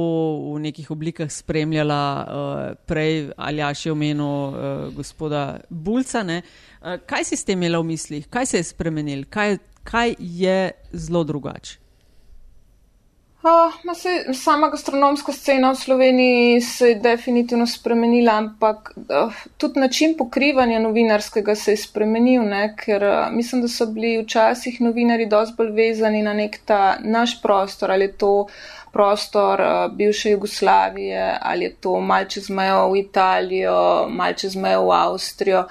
v nekih oblikah spremljala uh, prej, ali ja še omenil uh, gospoda Bulca. Uh, kaj si s tem imela v mislih, kaj se je spremenil, kaj, kaj je zelo drugače? Uh, se, sama gastronomska scena v Sloveniji se je definitivno spremenila, ampak uh, tudi način pokrivanja novinarskega se je spremenil, ne? ker uh, mislim, da so bili včasih novinari dosti bolj vezani na nek ta naš prostor, ali je to prostor uh, bivše Jugoslavije, ali je to malce zmejo v Italijo, malce zmejo v Avstrijo.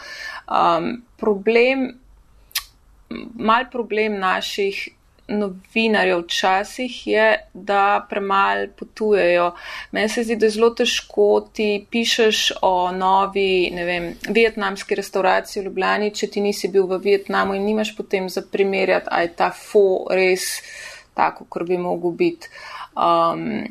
Um, problem, mal problem naših novinarjev včasih je, da premalo potujejo. Meni se zdi, da je zelo težko ti pišeš o novi, ne vem, vietnamski restauraciji v Ljubljani, če ti nisi bil v Vietnamu in nimaš potem za primerjati, a je ta fo res tako, kot bi mogel biti. Um,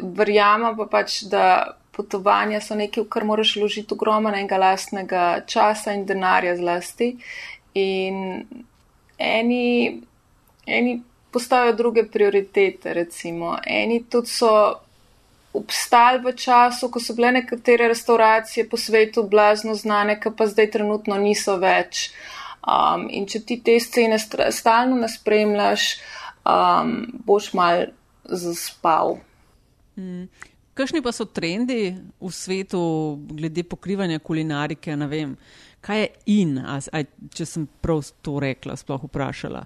Verjamem pa pač, da potovanja so nekaj, v kar moraš vložiti ogromnega lastnega časa in denarja zlasti. In eni eni postavijo druge prioritete, recimo. Eni tudi so obstali v času, ko so bile nekatere restauracije po svetu blazno znane, ki pa zdaj trenutno niso več. Um, in če ti te scene stalno naspremljaš, um, boš mal zaspal. Mm. Kakšni pa so trendi v svetu glede pokrivanja kulinarike? Kaj je in, a, a, če sem prav to rekla, sploh vprašala?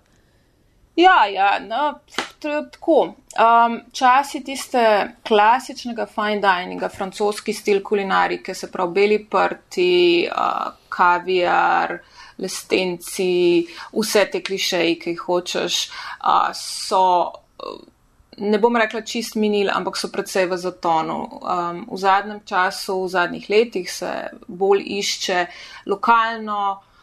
Ja, ja no, tako. Um, časi tiste klasičnega fine dininga, francoski stil kulinarike, se pravi beli prti, uh, kaviar, lestenci, vse te klišeji, ki jih hočeš, uh, so. Ne bom rekla čist minil, ampak so predvsej v zatonu. Um, v zadnjem času, v zadnjih letih se bolj išče lokalno, Um,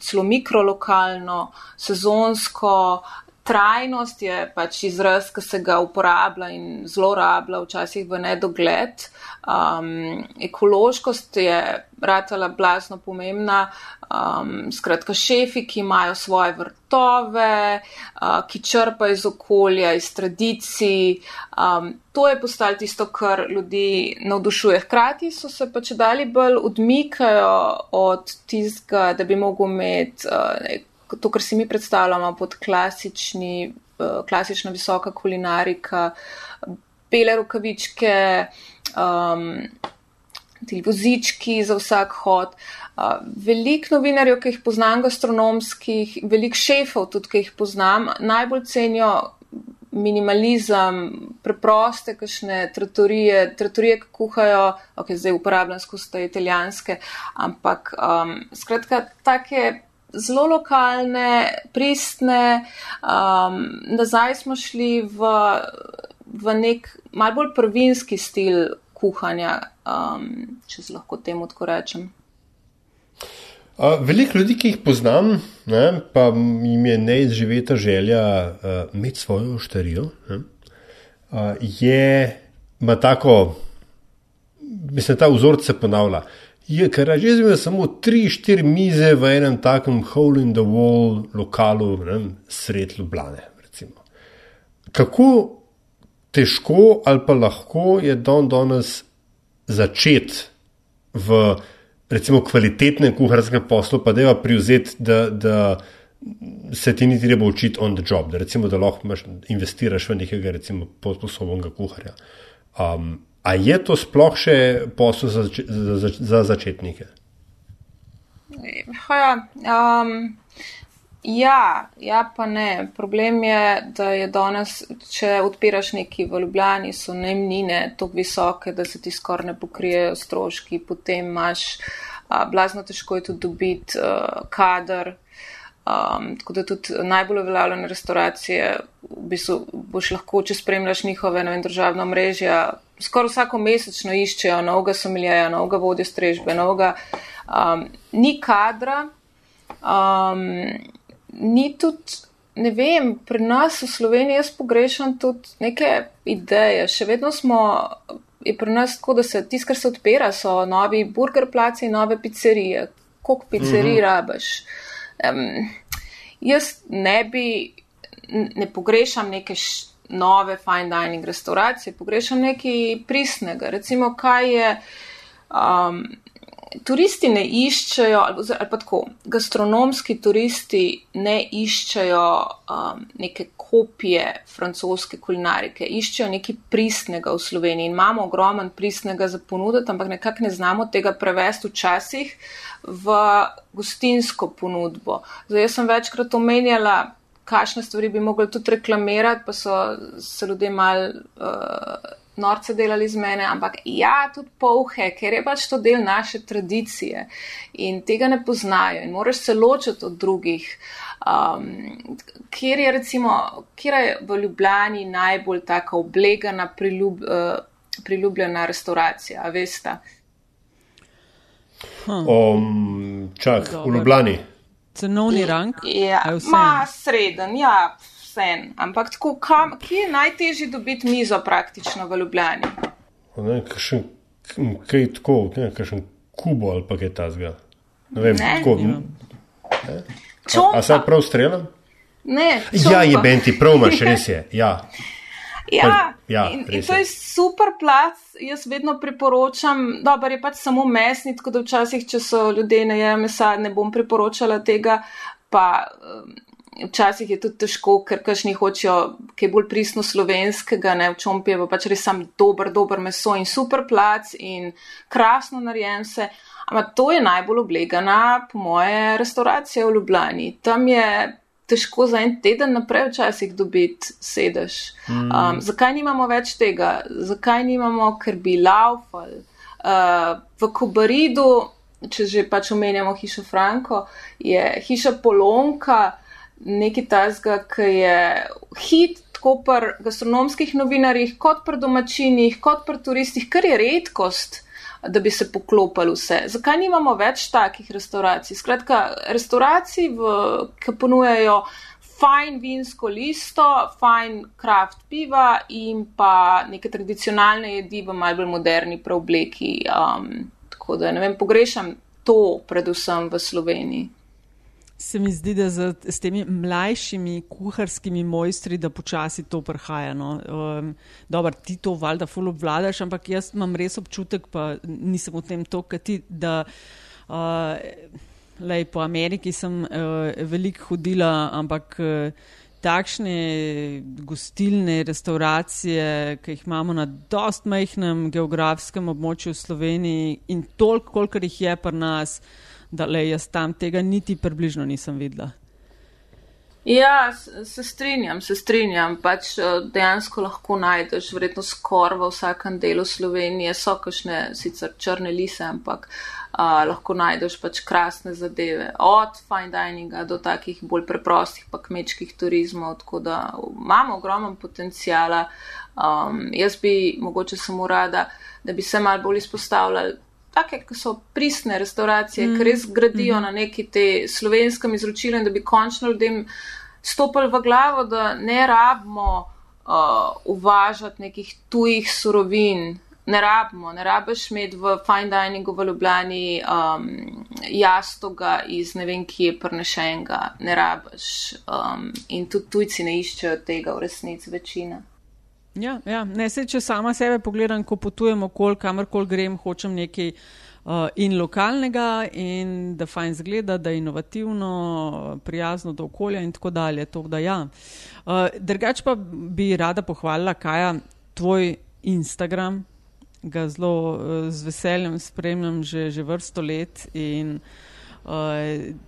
celo mikrolokalno, sezonsko. Trajnost je pač izraz, ki se ga uporablja in zlorablja včasih v nedogled. Um, ekološkost je ratala blazno pomembna. Um, skratka, šefi, ki imajo svoje vrtove, uh, ki črpajo iz okolja, iz tradicij. Um, to je postalo tisto, kar ljudi navdušuje. Hkrati so se pa če dalje bolj odmikajo od tistega, da bi mogel imeti uh, to, kar si mi predstavljamo pod klasični, uh, klasična visoka kulinarika, bele rokavičke. Um, ti vozički za vsak hod. Veliko novinarjev, ki jih poznam, gastronomskih, veliko šefov tudi, ki jih poznam, najbolj cenijo minimalizem, preproste, kakšne tratorije, tratorije, ki kuhajo, ok, zdaj uporabljam skozi te italijanske, ampak um, skratka, take zelo lokalne, pristne, um, nazaj smo šli v v nek mal bolj prvinski stil kuhanja, um, če se lahko temu tako rečem. Veliko ljudi, ki jih poznam, ne, pa jim je neizživeta želja uh, imeti svojo oštarijo, uh, je ima tako, mislim, ta vzorec se ponavlja. Je, ker že zdaj samo tri, štiri mize v enem takem hole in the wall lokalu, ne, sred Ljubljane. Recimo. Kako težko ali pa lahko je don danes začeti v recimo kvalitetnem kuharskem poslu, pa je privzeti, da, da se ti ni treba učiti on the job, da, recimo, da lahko imaš, investiraš v nekega recimo posposobnega kuharja. Um, a je to sploh še posel za, za, za, za začetnike? Ja, um, Ja, ja, pa ne. Problem je, da je danes, če odpiraš neki v Ljubljani, so najmnine tako visoke, da se ti skoraj ne pokrijejo stroški, potem imaš a, blazno težko je tudi dobiti a, kader. Um, tako da tudi najbolj uveljavljene restauracije, v bistvu boš lahko, če spremljaš njihove vem, državno mrežje, skoraj vsako mesečno iščejo novega somiljeja, novega vodja strežbe, novega. Um, ni kadra. Um, ni tudi, ne vem, pri nas v Sloveniji jaz pogrešam tudi neke ideje. Še vedno smo, je pri nas tako, da se tisto, kar se odpira, so novi burger placi in nove pizzerije. Koliko pizzerij mhm. rabaš? Um, jaz ne bi, ne pogrešam neke š, nove fine dining restauracije, pogrešam nekaj pristnega. Recimo, kaj je. Um, turisti ne iščejo, ali, ali pa tako, gastronomski turisti ne iščejo um, neke kopije francoske kulinarike, iščejo nekaj pristnega v Sloveniji in imamo ogromen pristnega za ponuditi, ampak nekako ne znamo tega prevesti včasih v gostinsko ponudbo. Zdaj, jaz sem večkrat omenjala, kakšne stvari bi mogli tudi reklamirati, pa so se ljudje mal. Uh, norce delali z mene, ampak ja, tudi polhe, ker je pač to del naše tradicije in tega ne poznajo in moraš se ločiti od drugih. Um, kjer je recimo, kjer je v Ljubljani najbolj taka oblegana, priljub, uh, priljubljena restauracija, veste? Hm. Um, čak, v Ljubljani. Cenovni rang? Ja, ma sreden, ja vse. Ampak tako, kam, kje je najtežje dobiti mizo praktično v Ljubljani? Ne, kakšen, kaj tako, ne, kakšen kubo ali pa kaj tasga. Ne vem, ne. tako. Ja. A, a se prav streljam? Ne. Ja, je benti, prav imaš, res je. Ja. Ja, ja in, in to je super plac. Jaz vedno priporočam, da je pač samo mesni, tako da včasih, če so ljudje ne jedo mesa, ne bom priporočala tega. Pa, um, včasih je tudi težko, ker kašni hočejo kaj bolj pristno slovenskega, ne v čompi je pa pač res sam dober, dober meso in super plac in krasno narejen se. Ampak to je najbolj oblegana, po moje, restauracija v Ljubljani. Tam je težko za en teden naprej včasih dobiti sedež. Mm. Um, zakaj nimamo več tega? Zakaj nimamo, ker bi laufal? Uh, v Kobaridu, če že pač omenjamo hišo Franko, je hiša Polonka nekaj tasga, ki je hit, tako pri gastronomskih novinarjih, kot pri domačinih, kot pri turistih, kar je redkost, da bi se poklopili vse. Zakaj nimamo več takih restauracij? Skratka, restauracij, v, ki ponujajo fajn vinsko listo, fajn kraft piva in pa neke tradicionalne jedi v malj bolj moderni preobleki. Um, tako da ne vem, pogrešam to predvsem v Sloveniji se mi zdi, da z, z temi mlajšimi kuharskimi mojstri, da počasi to prihaja. No. Um, Dobro, ti to valjda ful obvladaš, ampak jaz imam res občutek, pa nisem v tem to, kaj ti, da. Uh, lej, po Ameriki sem uh, veliko hodila, ampak uh, takšne gostilne, restauracije, ki jih imamo na dost majhnem geografskem območju v Sloveniji in toliko, kolikor jih je pri nas da le jaz tam tega niti približno nisem videla. Ja, se strinjam, se strinjam. Pač eh, dejansko lahko najdeš, verjetno skoraj v vsakem delu Slovenije, so kašne sicer črne lise, ampak uh, lahko najdeš pač krasne zadeve, od fine dininga do takih bolj preprostih, pa kmečkih turizmov, tako da imamo ogromen potencijala. Um, jaz bi mogoče samo rada, da bi se mal bolj izpostavljali. Take, ki so pristne restauracije, mm. ki res gradijo mm. na neki te slovenskem izročilu in da bi končno ljudem stopili v glavo, da ne rabimo uh, uvažati nekih tujih surovin, ne rabimo, ne rabiš imeti v fine diningu v Ljubljani um, jastoga iz ne vem kje prnešenga, ne rabiš. Um, in tudi tujci ne iščejo tega v resnici večina. Ja, ja. Ne, se, če sama sebe pogledam, ko potujem okol, kamorkoli grem, hočem nekaj uh, in lokalnega, in da fajn zgleda, da je inovativno, prijazno do okolja in tako dalje. To, da, ja. uh, drugač pa bi rada pohvalila, kaj je tvoj Instagram, ga zelo uh, z veseljem spremljam že, že vrsto let in uh,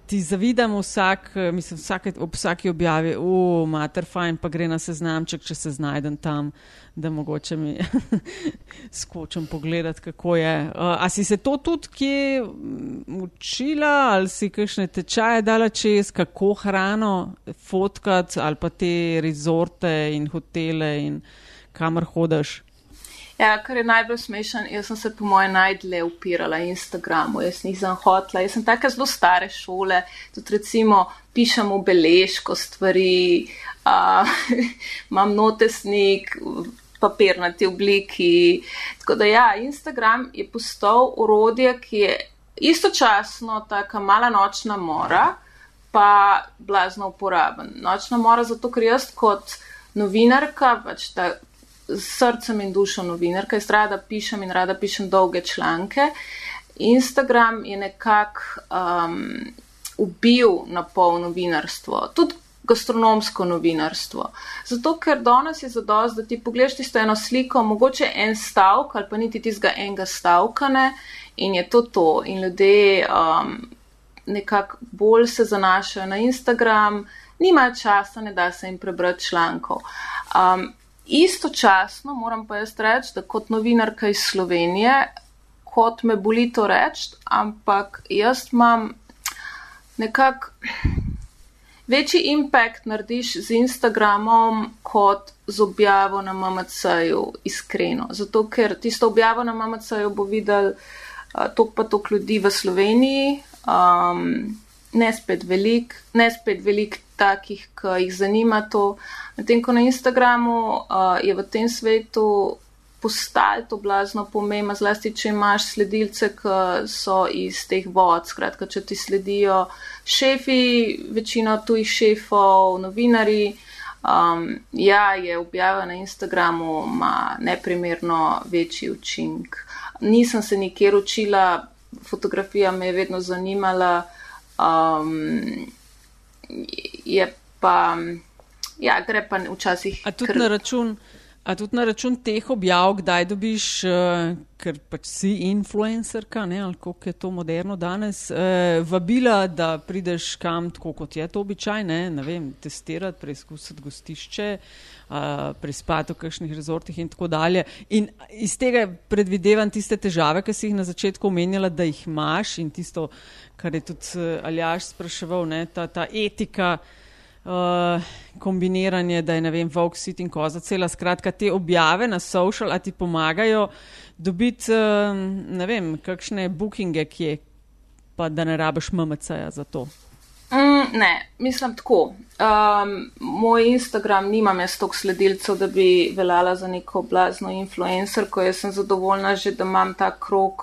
ti zavidam vsak, mislim, vsake, ob vsaki objavi, o, mater fajn, pa gre na seznamček, če se znajdem tam, da mogoče mi skočim pogledat, kako je. Uh, a si se to tudi kje učila ali si kakšne tečaje dala čez, kako hrano fotkat ali pa te rezorte in hotele in kamor hodaš? Ja, kar je najbolj smešen, jaz sem se po moje najdlje upirala Instagramu, jaz nisem hotla, jaz sem take zelo stare šole, tudi recimo pišem v beležko stvari, uh, imam notesnik, papirnati obliki. Tako da ja, Instagram je postal urodje, ki je istočasno taka mala nočna mora, pa blazno uporaben. Nočna mora zato, ker jaz kot novinarka, pač ta srcem in dušo novinarka, jaz rada pišem in rada pišem dolge članke. Instagram je nekako um, ubil na pol novinarstvo, tudi gastronomsko novinarstvo. Zato, ker danes je zadost, da ti pogledaš tisto eno sliko, mogoče en stavek ali pa niti tistega enega stavkane in je to to. In ljudje um, nekako bolj se zanašajo na Instagram, nimajo časa, ne da se jim prebrati člankov. Um, Istočasno moram pa jaz reči, da kot novinarka iz Slovenije, kot me boli to reči, ampak jaz imam nekako večji impact narediš z Instagramom kot z objavo na MMC-ju, iskreno. Zato, ker tisto objavo na MMC-ju bo videl uh, tok pa tok ljudi v Sloveniji, um, ne spet velik, ne spet velik takih, ki jih zanima to. Medtem ko na Instagramu uh, je v tem svetu postal to blazno pomembno, zlasti če imaš sledilce, ki so iz teh vod. Skratka, če ti sledijo šefi, večina tujih šefov, novinari. Um, ja, je objava na Instagramu ima neprimerno večji učinek. Nisem se nikjer učila, fotografija me je vedno zanimala. Um, je pa, ja, gre pa včasih. A tudi, kr... na račun, a tudi na račun teh objav, kdaj dobiš, uh, ker pač si influencerka, ne, ali kako je to moderno danes, uh, vabila, da prideš kam, tako kot je to običaj, ne, ne vem, testirati, preizkusiti gostišče. Uh, prispati v kakšnih rezortih, in tako dalje. In iz tega predvidevam tiste težave, ki si jih na začetku omenjala, da jih imaš, in tisto, kar je tudi Aljaš spraševal, ne, ta, ta etika, uh, uh, kombiniranje, da je ne vem, Vogue City in Koza, cela skratka te objave na social, a ti pomagajo dobiti, uh, ne vem, kakšne bookinge, kje, pa da ne rabiš MMC-ja za to. Mm, ne, mislim tako. Um, moj Instagram nimam jaz toliko sledilcev, da bi veljala za neko blazno influencer, ko jaz sem zadovoljna že, da imam ta krok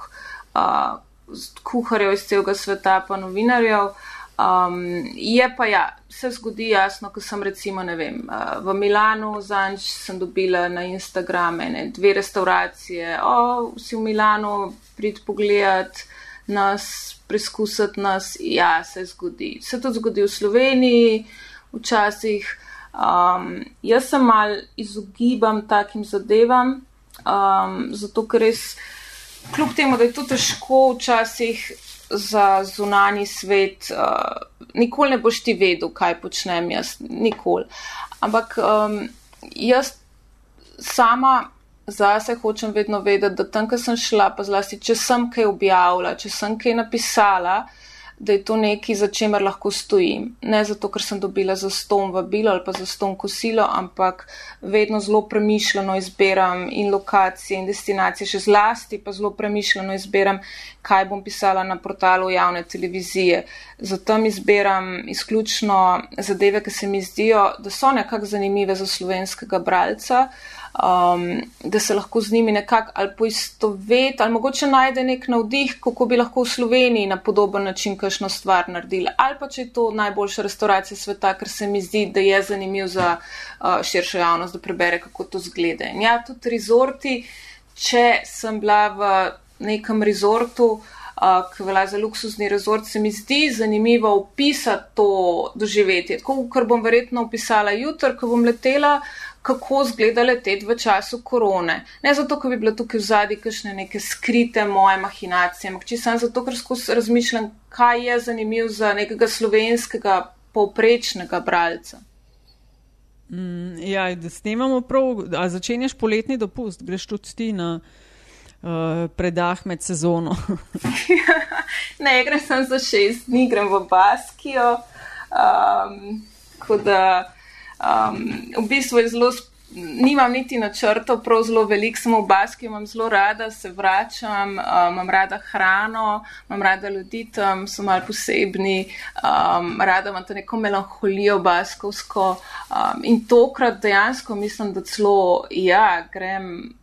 uh, kuharjev iz celega sveta, pa novinarjev. Um, je pa ja, se zgodi jasno, ko sem recimo, ne vem, v Milanu, zanč sem dobila na Instagrame ne, dve restauracije, o, si v Milanu, prid pogledat nas, preskusati nas, ja, se zgodi. Se to zgodi v Sloveniji, včasih. Um, jaz se mal izogibam takim zadevam, um, zato ker res, kljub temu, da je to težko včasih za zunani svet, uh, nikoli ne boš ti vedel, kaj počnem jaz, nikoli. Ampak um, jaz sama zase hočem vedno vedeti, da tam, ko sem šla, pa zlasti, če sem kaj objavila, če sem kaj napisala, da je to nekaj, za čemer lahko stojim. Ne zato, ker sem dobila za ston vabilo ali pa za ston kosilo, ampak vedno zelo premišljeno izbiram in lokacije in destinacije, še zlasti pa zelo premišljeno izbiram, kaj bom pisala na portalu javne televizije. Zato izbiram izključno zadeve, ki se mi zdijo, da so nekako zanimive za slovenskega bralca um, da se lahko z njimi nekako ali poistoveti, ali mogoče najde nek navdih, kako bi lahko v Sloveniji na podoben način kakšno stvar naredili. Ali pa če je to najboljša restauracija sveta, ker se mi zdi, da je zanimiv za uh, širšo javnost, da prebere, kako to zgleda. In ja, tudi rezorti, če sem bila v nekem rezortu, Uh, ki velja za luksuzni rezort, se mi zdi zanimivo opisati to doživetje. Tako, kar bom verjetno opisala jutr, ko bom letela, uh, kako zgleda leteti v času korone. Ne zato, ker bi bilo tukaj v zadnji kakšne neke skrite moje mahinacije, ampak sem zato, ker skozi razmišljam, kaj je zanimiv za nekega slovenskega povprečnega bralca. Mm, ja, da snemamo prav, a začenjaš poletni dopust, greš tudi ti na uh, predah med sezono. ne, grem sem za šest dni, grem v Baskijo. Um, Um, v bistvu je zelo, nimam niti načrtov, prav zelo velik, samo v Baski imam zelo rada, se vračam, um, imam rada hrano, imam rada ljudi tam, so mal posebni, um, rada imam to neko melanholijo baskovsko. Um, in tokrat dejansko mislim, da celo ja, grem.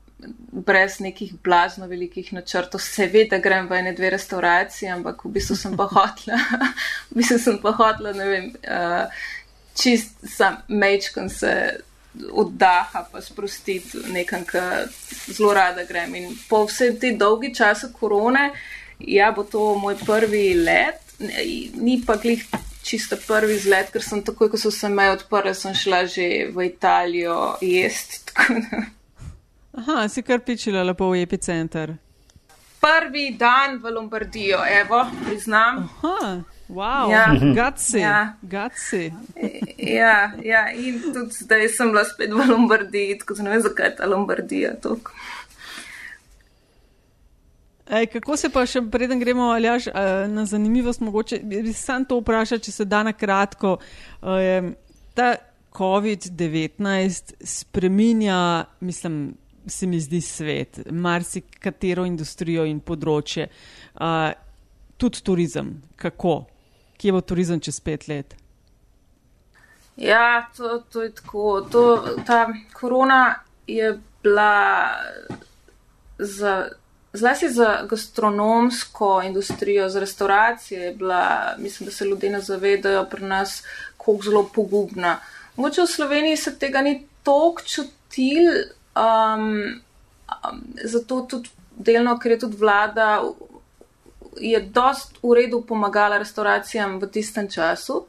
Brez nekih blazno velikih načrtov, seveda grem v ene dve restauracije, ampak v bistvu sem pa hotla, v bistvu sem pa hotla, ne vem, uh, čist sam mečkam se oddaha, pa sprostiti nekam, kar zelo rada grem. In po vsej te dolgi časi korone, ja, bo to moj prvi let, ni pa glih čisto prvi zlet, ker sem takoj, ko so se meje odprle, sem šla že v Italijo jesti. Aha, si kar pičila lepo v epicenter. Prvi dan v Lombardijo, evo, priznam. Aha. Wow, ja, gatsi. Ja. gatsi. ja, ja, in tudi zdaj sem bila spet v Lombardiji, tako da ne vem, zakaj je ta Lombardija tako. Ej, kako se pa še preden gremo aljaž, na zanimivost, mogoče bi se sam to vprašal, če se da na kratko. Ta COVID-19 spreminja, mislim, se mi zdi svet, marsikatero industrijo in področje, tudi turizem. Kako? Kje bo turizem čez pet let? Ja, to, to je tako. To, ta korona je bila za, zlasti za gastronomsko industrijo, za restauracije, bila, mislim, da se ljudje ne zavedajo pri nas, koliko zelo pogubna. Mogoče v Sloveniji se tega ni toliko čutil, um, um, zato tudi delno, ker je tudi vlada je dost v redu pomagala restauracijam v tistem času.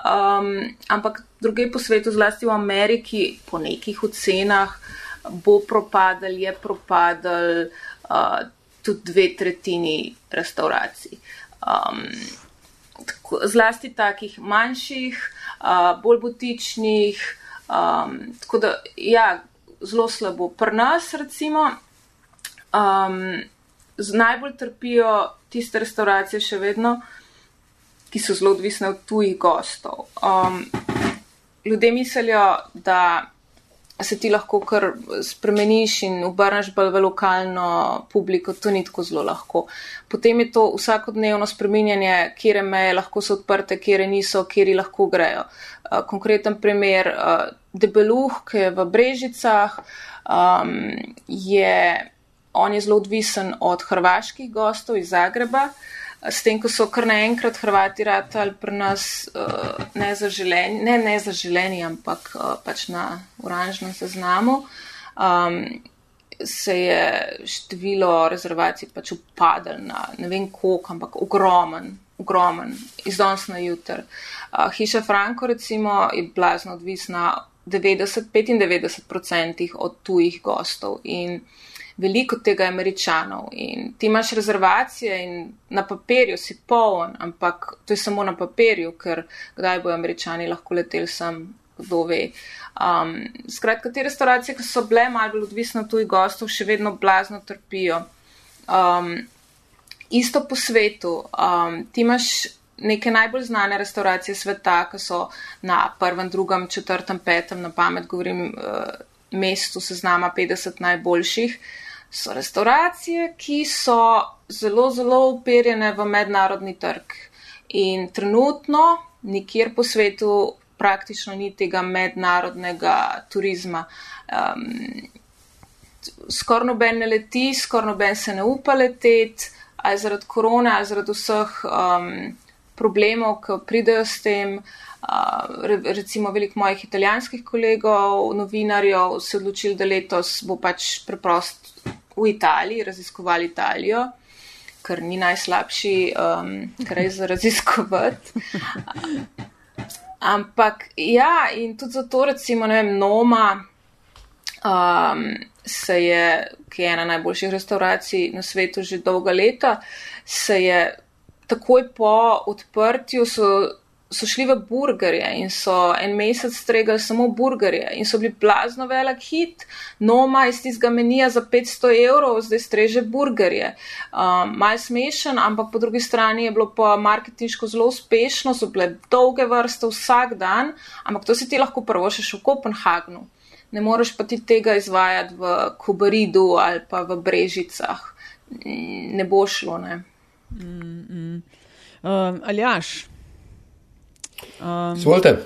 Um, ampak druge po svetu, zlasti v Ameriki, po nekih ocenah, bo propadal, je propadal uh, tudi dve tretjini restauracij. Um, tako, zlasti takih manjših, uh, bolj butičnih. Um, tako da, ja, zelo slabo. Pri nas, recimo, um, najbolj trpijo tiste restauracije še vedno, ki so zelo odvisne od tujih gostov. Um, ljudje mislijo, da se ti lahko kar spremeniš in obrneš bolj v lokalno publiko, to ni tako zelo lahko. Potem je to vsakodnevno spreminjanje, kje meje lahko so odprte, kje niso, kje lahko grejo. Uh, konkreten primer, uh, debeluh, ki je v Brežicah, um, je on je zelo odvisen od hrvaških gostov iz Zagreba. S tem, ko so kar naenkrat Hrvati ratali pri nas uh, nezaželeni, ne nezaželeni, ampak uh, pač na oranžnem seznamu, um, se je število rezervacij pač upadalo na ne vem koliko, ampak ogromen, ogromen, iz danes na jutr. Uh, hiša Franko recimo je blazno odvisna 90-95% od tujih gostov in veliko tega američanov in ti imaš rezervacije in na papirju si poln, ampak to je samo na papirju, ker kdaj bojo američani lahko leteli sem kdo ve. Um, skratka, te restauracije, ki so bile malo bolj odvisne od tujih gostov, še vedno blazno trpijo. Um, isto po svetu, um, ti imaš neke najbolj znane restauracije sveta, ki so na prvem, drugem, četrtem, petem, na pamet govorim, uh, mestu seznama 50 najboljših. So restauracije, ki so zelo, zelo uperjene v mednarodni trg. In trenutno nikjer po svetu praktično ni tega mednarodnega turizma. Um, skoraj noben ne leti, skoraj noben se ne upa leteti, ali zaradi korona, ali zaradi vseh um, problemov, ki pridejo s tem. Uh, recimo, veliko mojih italijanskih kolegov, novinarjev, se je odločili, da letos bo pač preprost v Italiji raziskovali Italijo, kar ni najslabši um, kraj za raziskovati. Ampak ja, in tudi zato, recimo, ne vem, Noma um, se je, ki je ena najboljših restauracij na svetu že dolga leta, se je takoj po odprtju so so šli v burgerje in so en mesec stregali samo burgerje in so bili blazno velik hit, noma iz tistega menija za 500 evrov, zdaj streže burgerje. Um, Mal smešen, ampak po drugi strani je bilo pa marketinško zelo uspešno, so bile dolge vrste vsak dan, ampak to si ti lahko prvo še v Kopenhagnu. Ne moreš pa ti tega izvajati v Kobaridu ali pa v Brežicah. Ne bo šlo, ne. Mm, mm. Um, Aljaš, Um, Zvolite.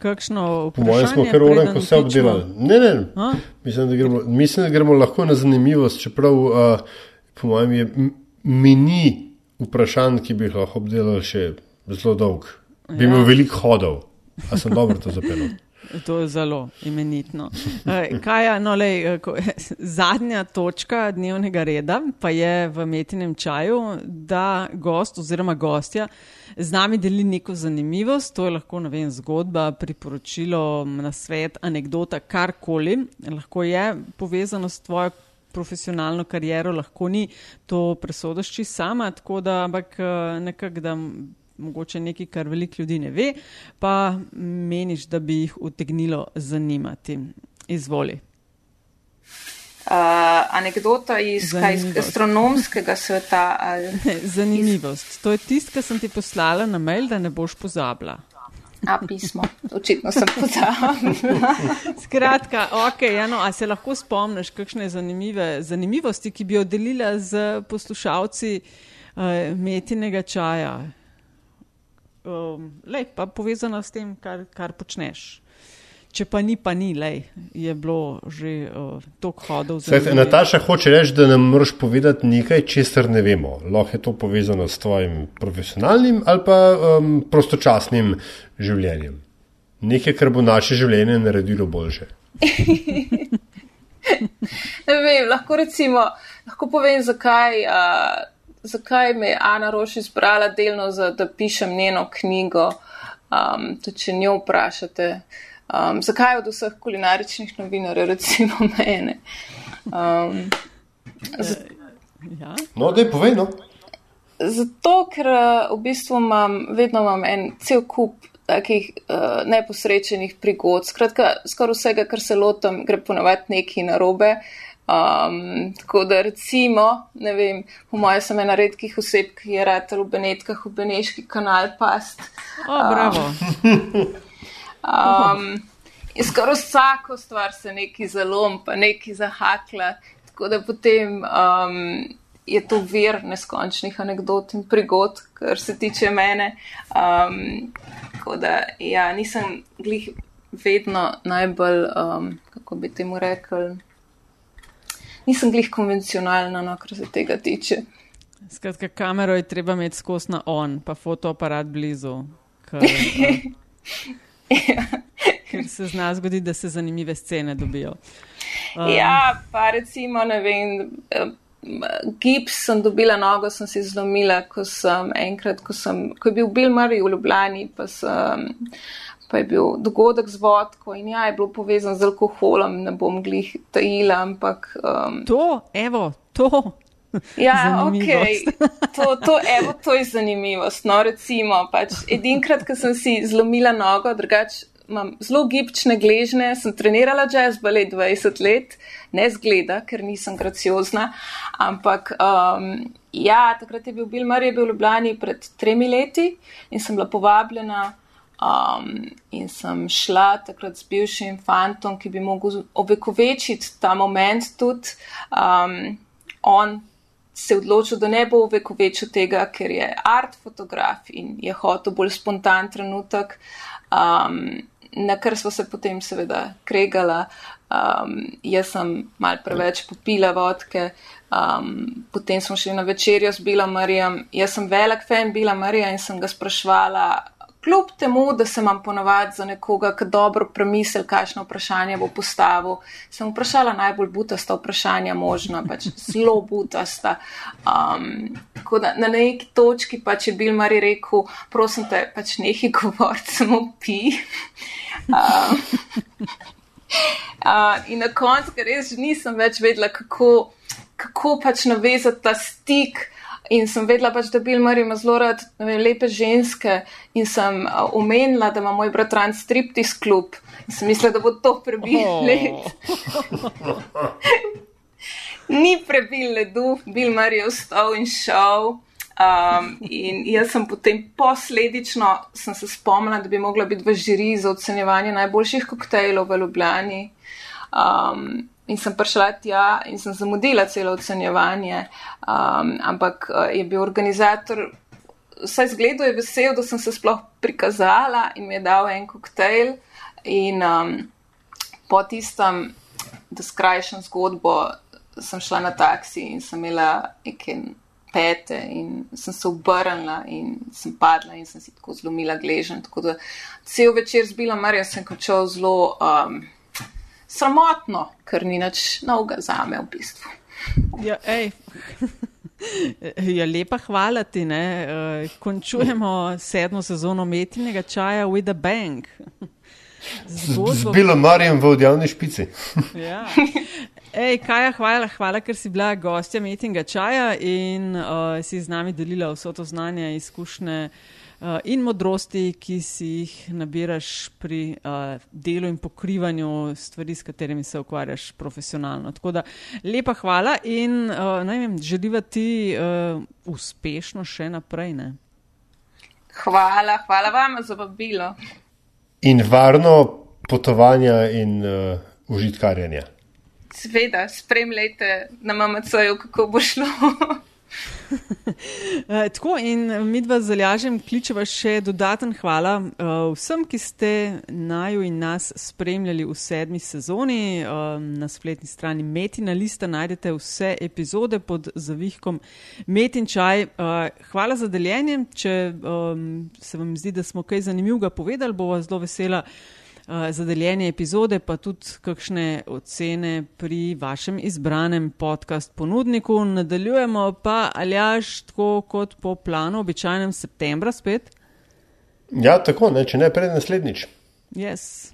Kakšno po mojem smo kar urejeno, ko se obdelali. Ne, ne, mislim da, gremo, mislim, da gremo lahko na zanimivost, čeprav uh, po mojem je mini vprašanj, ki bi jih lahko obdelali še zelo dolg. Bi ja. imel veliko hodov, a sem dobro to zapeljal. To je zelo imenitno. Kaj je no, lej, zadnja točka dnevnega reda, pa je v metinem čaju, da gost oziroma gostja z nami deli neko zanimivost, to je lahko vem, zgodba, priporočilo, nasvet, anekdota, karkoli, lahko je povezano s tvojo profesionalno kariero, lahko ni, to presodiš ti sama, tako da, ampak eh, nekako da. Mogoče nekaj, kar veliko ljudi ne ve, pa meniš, da bi jih utegnilo zanimati. Izvoli. Uh, anekdota iz, iz astronomskega sveta. Ali... Zanimivost. To je tisto, kar sem ti poslala na mail, da ne boš pozabila. A pismo, očitno sem pozabila. Skratka, ok, Jano, a se lahko spomniš, kakšne zanimive zanimivosti, ki bi jo delila z poslušalci uh, metinega čaja? Um, lej, pa povezana s tem, kar, kar počneš. Če pa ni, pa ni, lej, je bilo že uh, toliko hodov. Saj, Nataša hoče reči, da nam moraš povedati nekaj, česar ne vemo. Lahko je to povezano s tvojim profesionalnim ali pa um, prostočasnim življenjem. Nekaj, kar bo naše življenje naredilo boljše. ne vem, lahko recimo, lahko povem, zakaj. Uh, Zakaj me je Ana Roš izbrala delno, za, da pišem njeno knjigo? Um, tudi če njo vprašate, uh, Um, zakaj od vseh kulinaričnih novinarjev, recimo mene? Um, ja. No, da je povedano. Zato, ker uh, v bistvu imam, vedno imam en cel kup takih uh, neposrečenih prigod. Skratka, skoraj vsega, kar se lotam, gre ponovati neki narobe. Um, tako da recimo, ne vem, po mojem sem ena redkih oseb, ki je rad v Benetkah, v Beneški kanal past. O, um, bravo. Um, in skoraj vsako stvar se neki zalom, pa neki zahakla. Tako da potem um, je to vir neskončnih anegdot in prigod, kar se tiče mene. Um, tako da ja, nisem glih vedno najbolj, um, kako bi temu rekel, nisem glih konvencionalna, no, kar se tega tiče. Skratka, kamero je treba imeti skozi na on, pa fotoaparat blizu. Kar, Ker se zna zgoditi, da se zanimive scene dobijo. Um. Ja, pa recimo, ne vem, gips sem dobila nogo, sem si zlomila, ko sem enkrat, ko, sem, ko je bil Bill Murray v Ljubljani, pa, sem, pa je bil dogodek z vodko in ja, je bilo povezano z alkoholom, ne bom glih tajila, ampak. Um, to, evo, to. Ja, ok, to, to, evo, to je zanimivost. No, recimo, pač edinkrat, ko sem si zlomila nogo, drugače imam zelo gibčne gležne, sem trenirala jazz balet 20 let, ne zgleda, ker nisem graciozna, ampak um, ja, takrat je bil Bill Murray, je bil v Ljubljani pred tremi leti in sem bila povabljena um, in sem šla takrat z bivšim fantom, ki bi mogel ovekovečiti ta moment tudi. Um, on se je odločil, da ne bo ovekovečil tega, ker je art fotograf in je hotel bolj spontan trenutek. Um, na kar smo se potem seveda kregala. Um, jaz sem mal preveč popila vodke, um, potem smo šli na večerjo z Bila Marijem. Jaz sem velik fan Bila Marija in sem ga sprašvala, kljub temu, da se imam ponovadi za nekoga, ki dobro premisel, kakšno vprašanje bo postavil, sem vprašala najbolj butasta vprašanja možna, pač zelo butasta. Um, tako da na neki točki pač je bil Mari rekel, prosim te, pač nehi govoriti, samo pi. Um, uh, in na koncu, ker res nisem več vedela, kako, kako pač navezati ta stik. In sem vedela, pač, da Bill Murray ima zelo rad vem, lepe ženske in sem omenila, da ima moj bratran striptis klub. In sem mislila, da bo to prebil oh. led. Ni prebil ledu, Bill Murray je vstal in šel. Um, in jaz sem potem posledično sem se spomnila, da bi mogla biti v žiri za ocenjevanje najboljših koktejlov v Ljubljani. Um, in sem prišla tja in sem zamudila celo ocenjevanje, um, ampak uh, je bil organizator, vsaj zgledu je vesel, da sem se sploh prikazala in mi je dal en koktejl. In um, po tistem, da skrajšam zgodbo, sem šla na taksi in sem imela neke pete in sem se obrnila in sem padla in sem si tako zlomila gležen. Tako da cel večer zbila Marija sem končal zelo. Um, sramotno, ker ni nič novega za me v bistvu. Ja, ja, lepa hvala ti. Uh, končujemo sedmo sezono metinega čaja with a bank. Z bilo Marijem v odjavni špici. ja. Ej, Kaja, hvala, hvala, ker si bila gostja metinga čaja in uh, si z nami delila vso to znanje, izkušnje. Eh, in modrosti, ki si jih nabiraš pri uh, delu in pokrivanju stvari, s katerimi se ukvarjaš profesionalno. Tako da lepa hvala in uh, vem, želiva ti uh, uspešno še naprej. Ne? Hvala, hvala vam za vabilo. In varno potovanje in uh, užitkarjenje. Sveda, spremljajte na MMC-ju, kako bo šlo. Eh, tako in mi dva zalažem, kličeva še dodaten hvala uh, vsem, ki ste naju in nas spremljali v sedmi sezoni. Um, na spletni strani Metina lista najdete vse epizode pod zavihkom Metin čaj. Uh, hvala za deljenje. Če um, se vam zdi, da smo kaj zanimivega povedali, bova zelo vesela. Eh, za deljenje epizode, pa tudi kakšne ocene pri vašem izbranem podcast ponudniku. Nadaljujemo pa aljaš tako kot po planu, običajnem septembra spet. Ja, tako, ne, če ne pred naslednjič. Yes.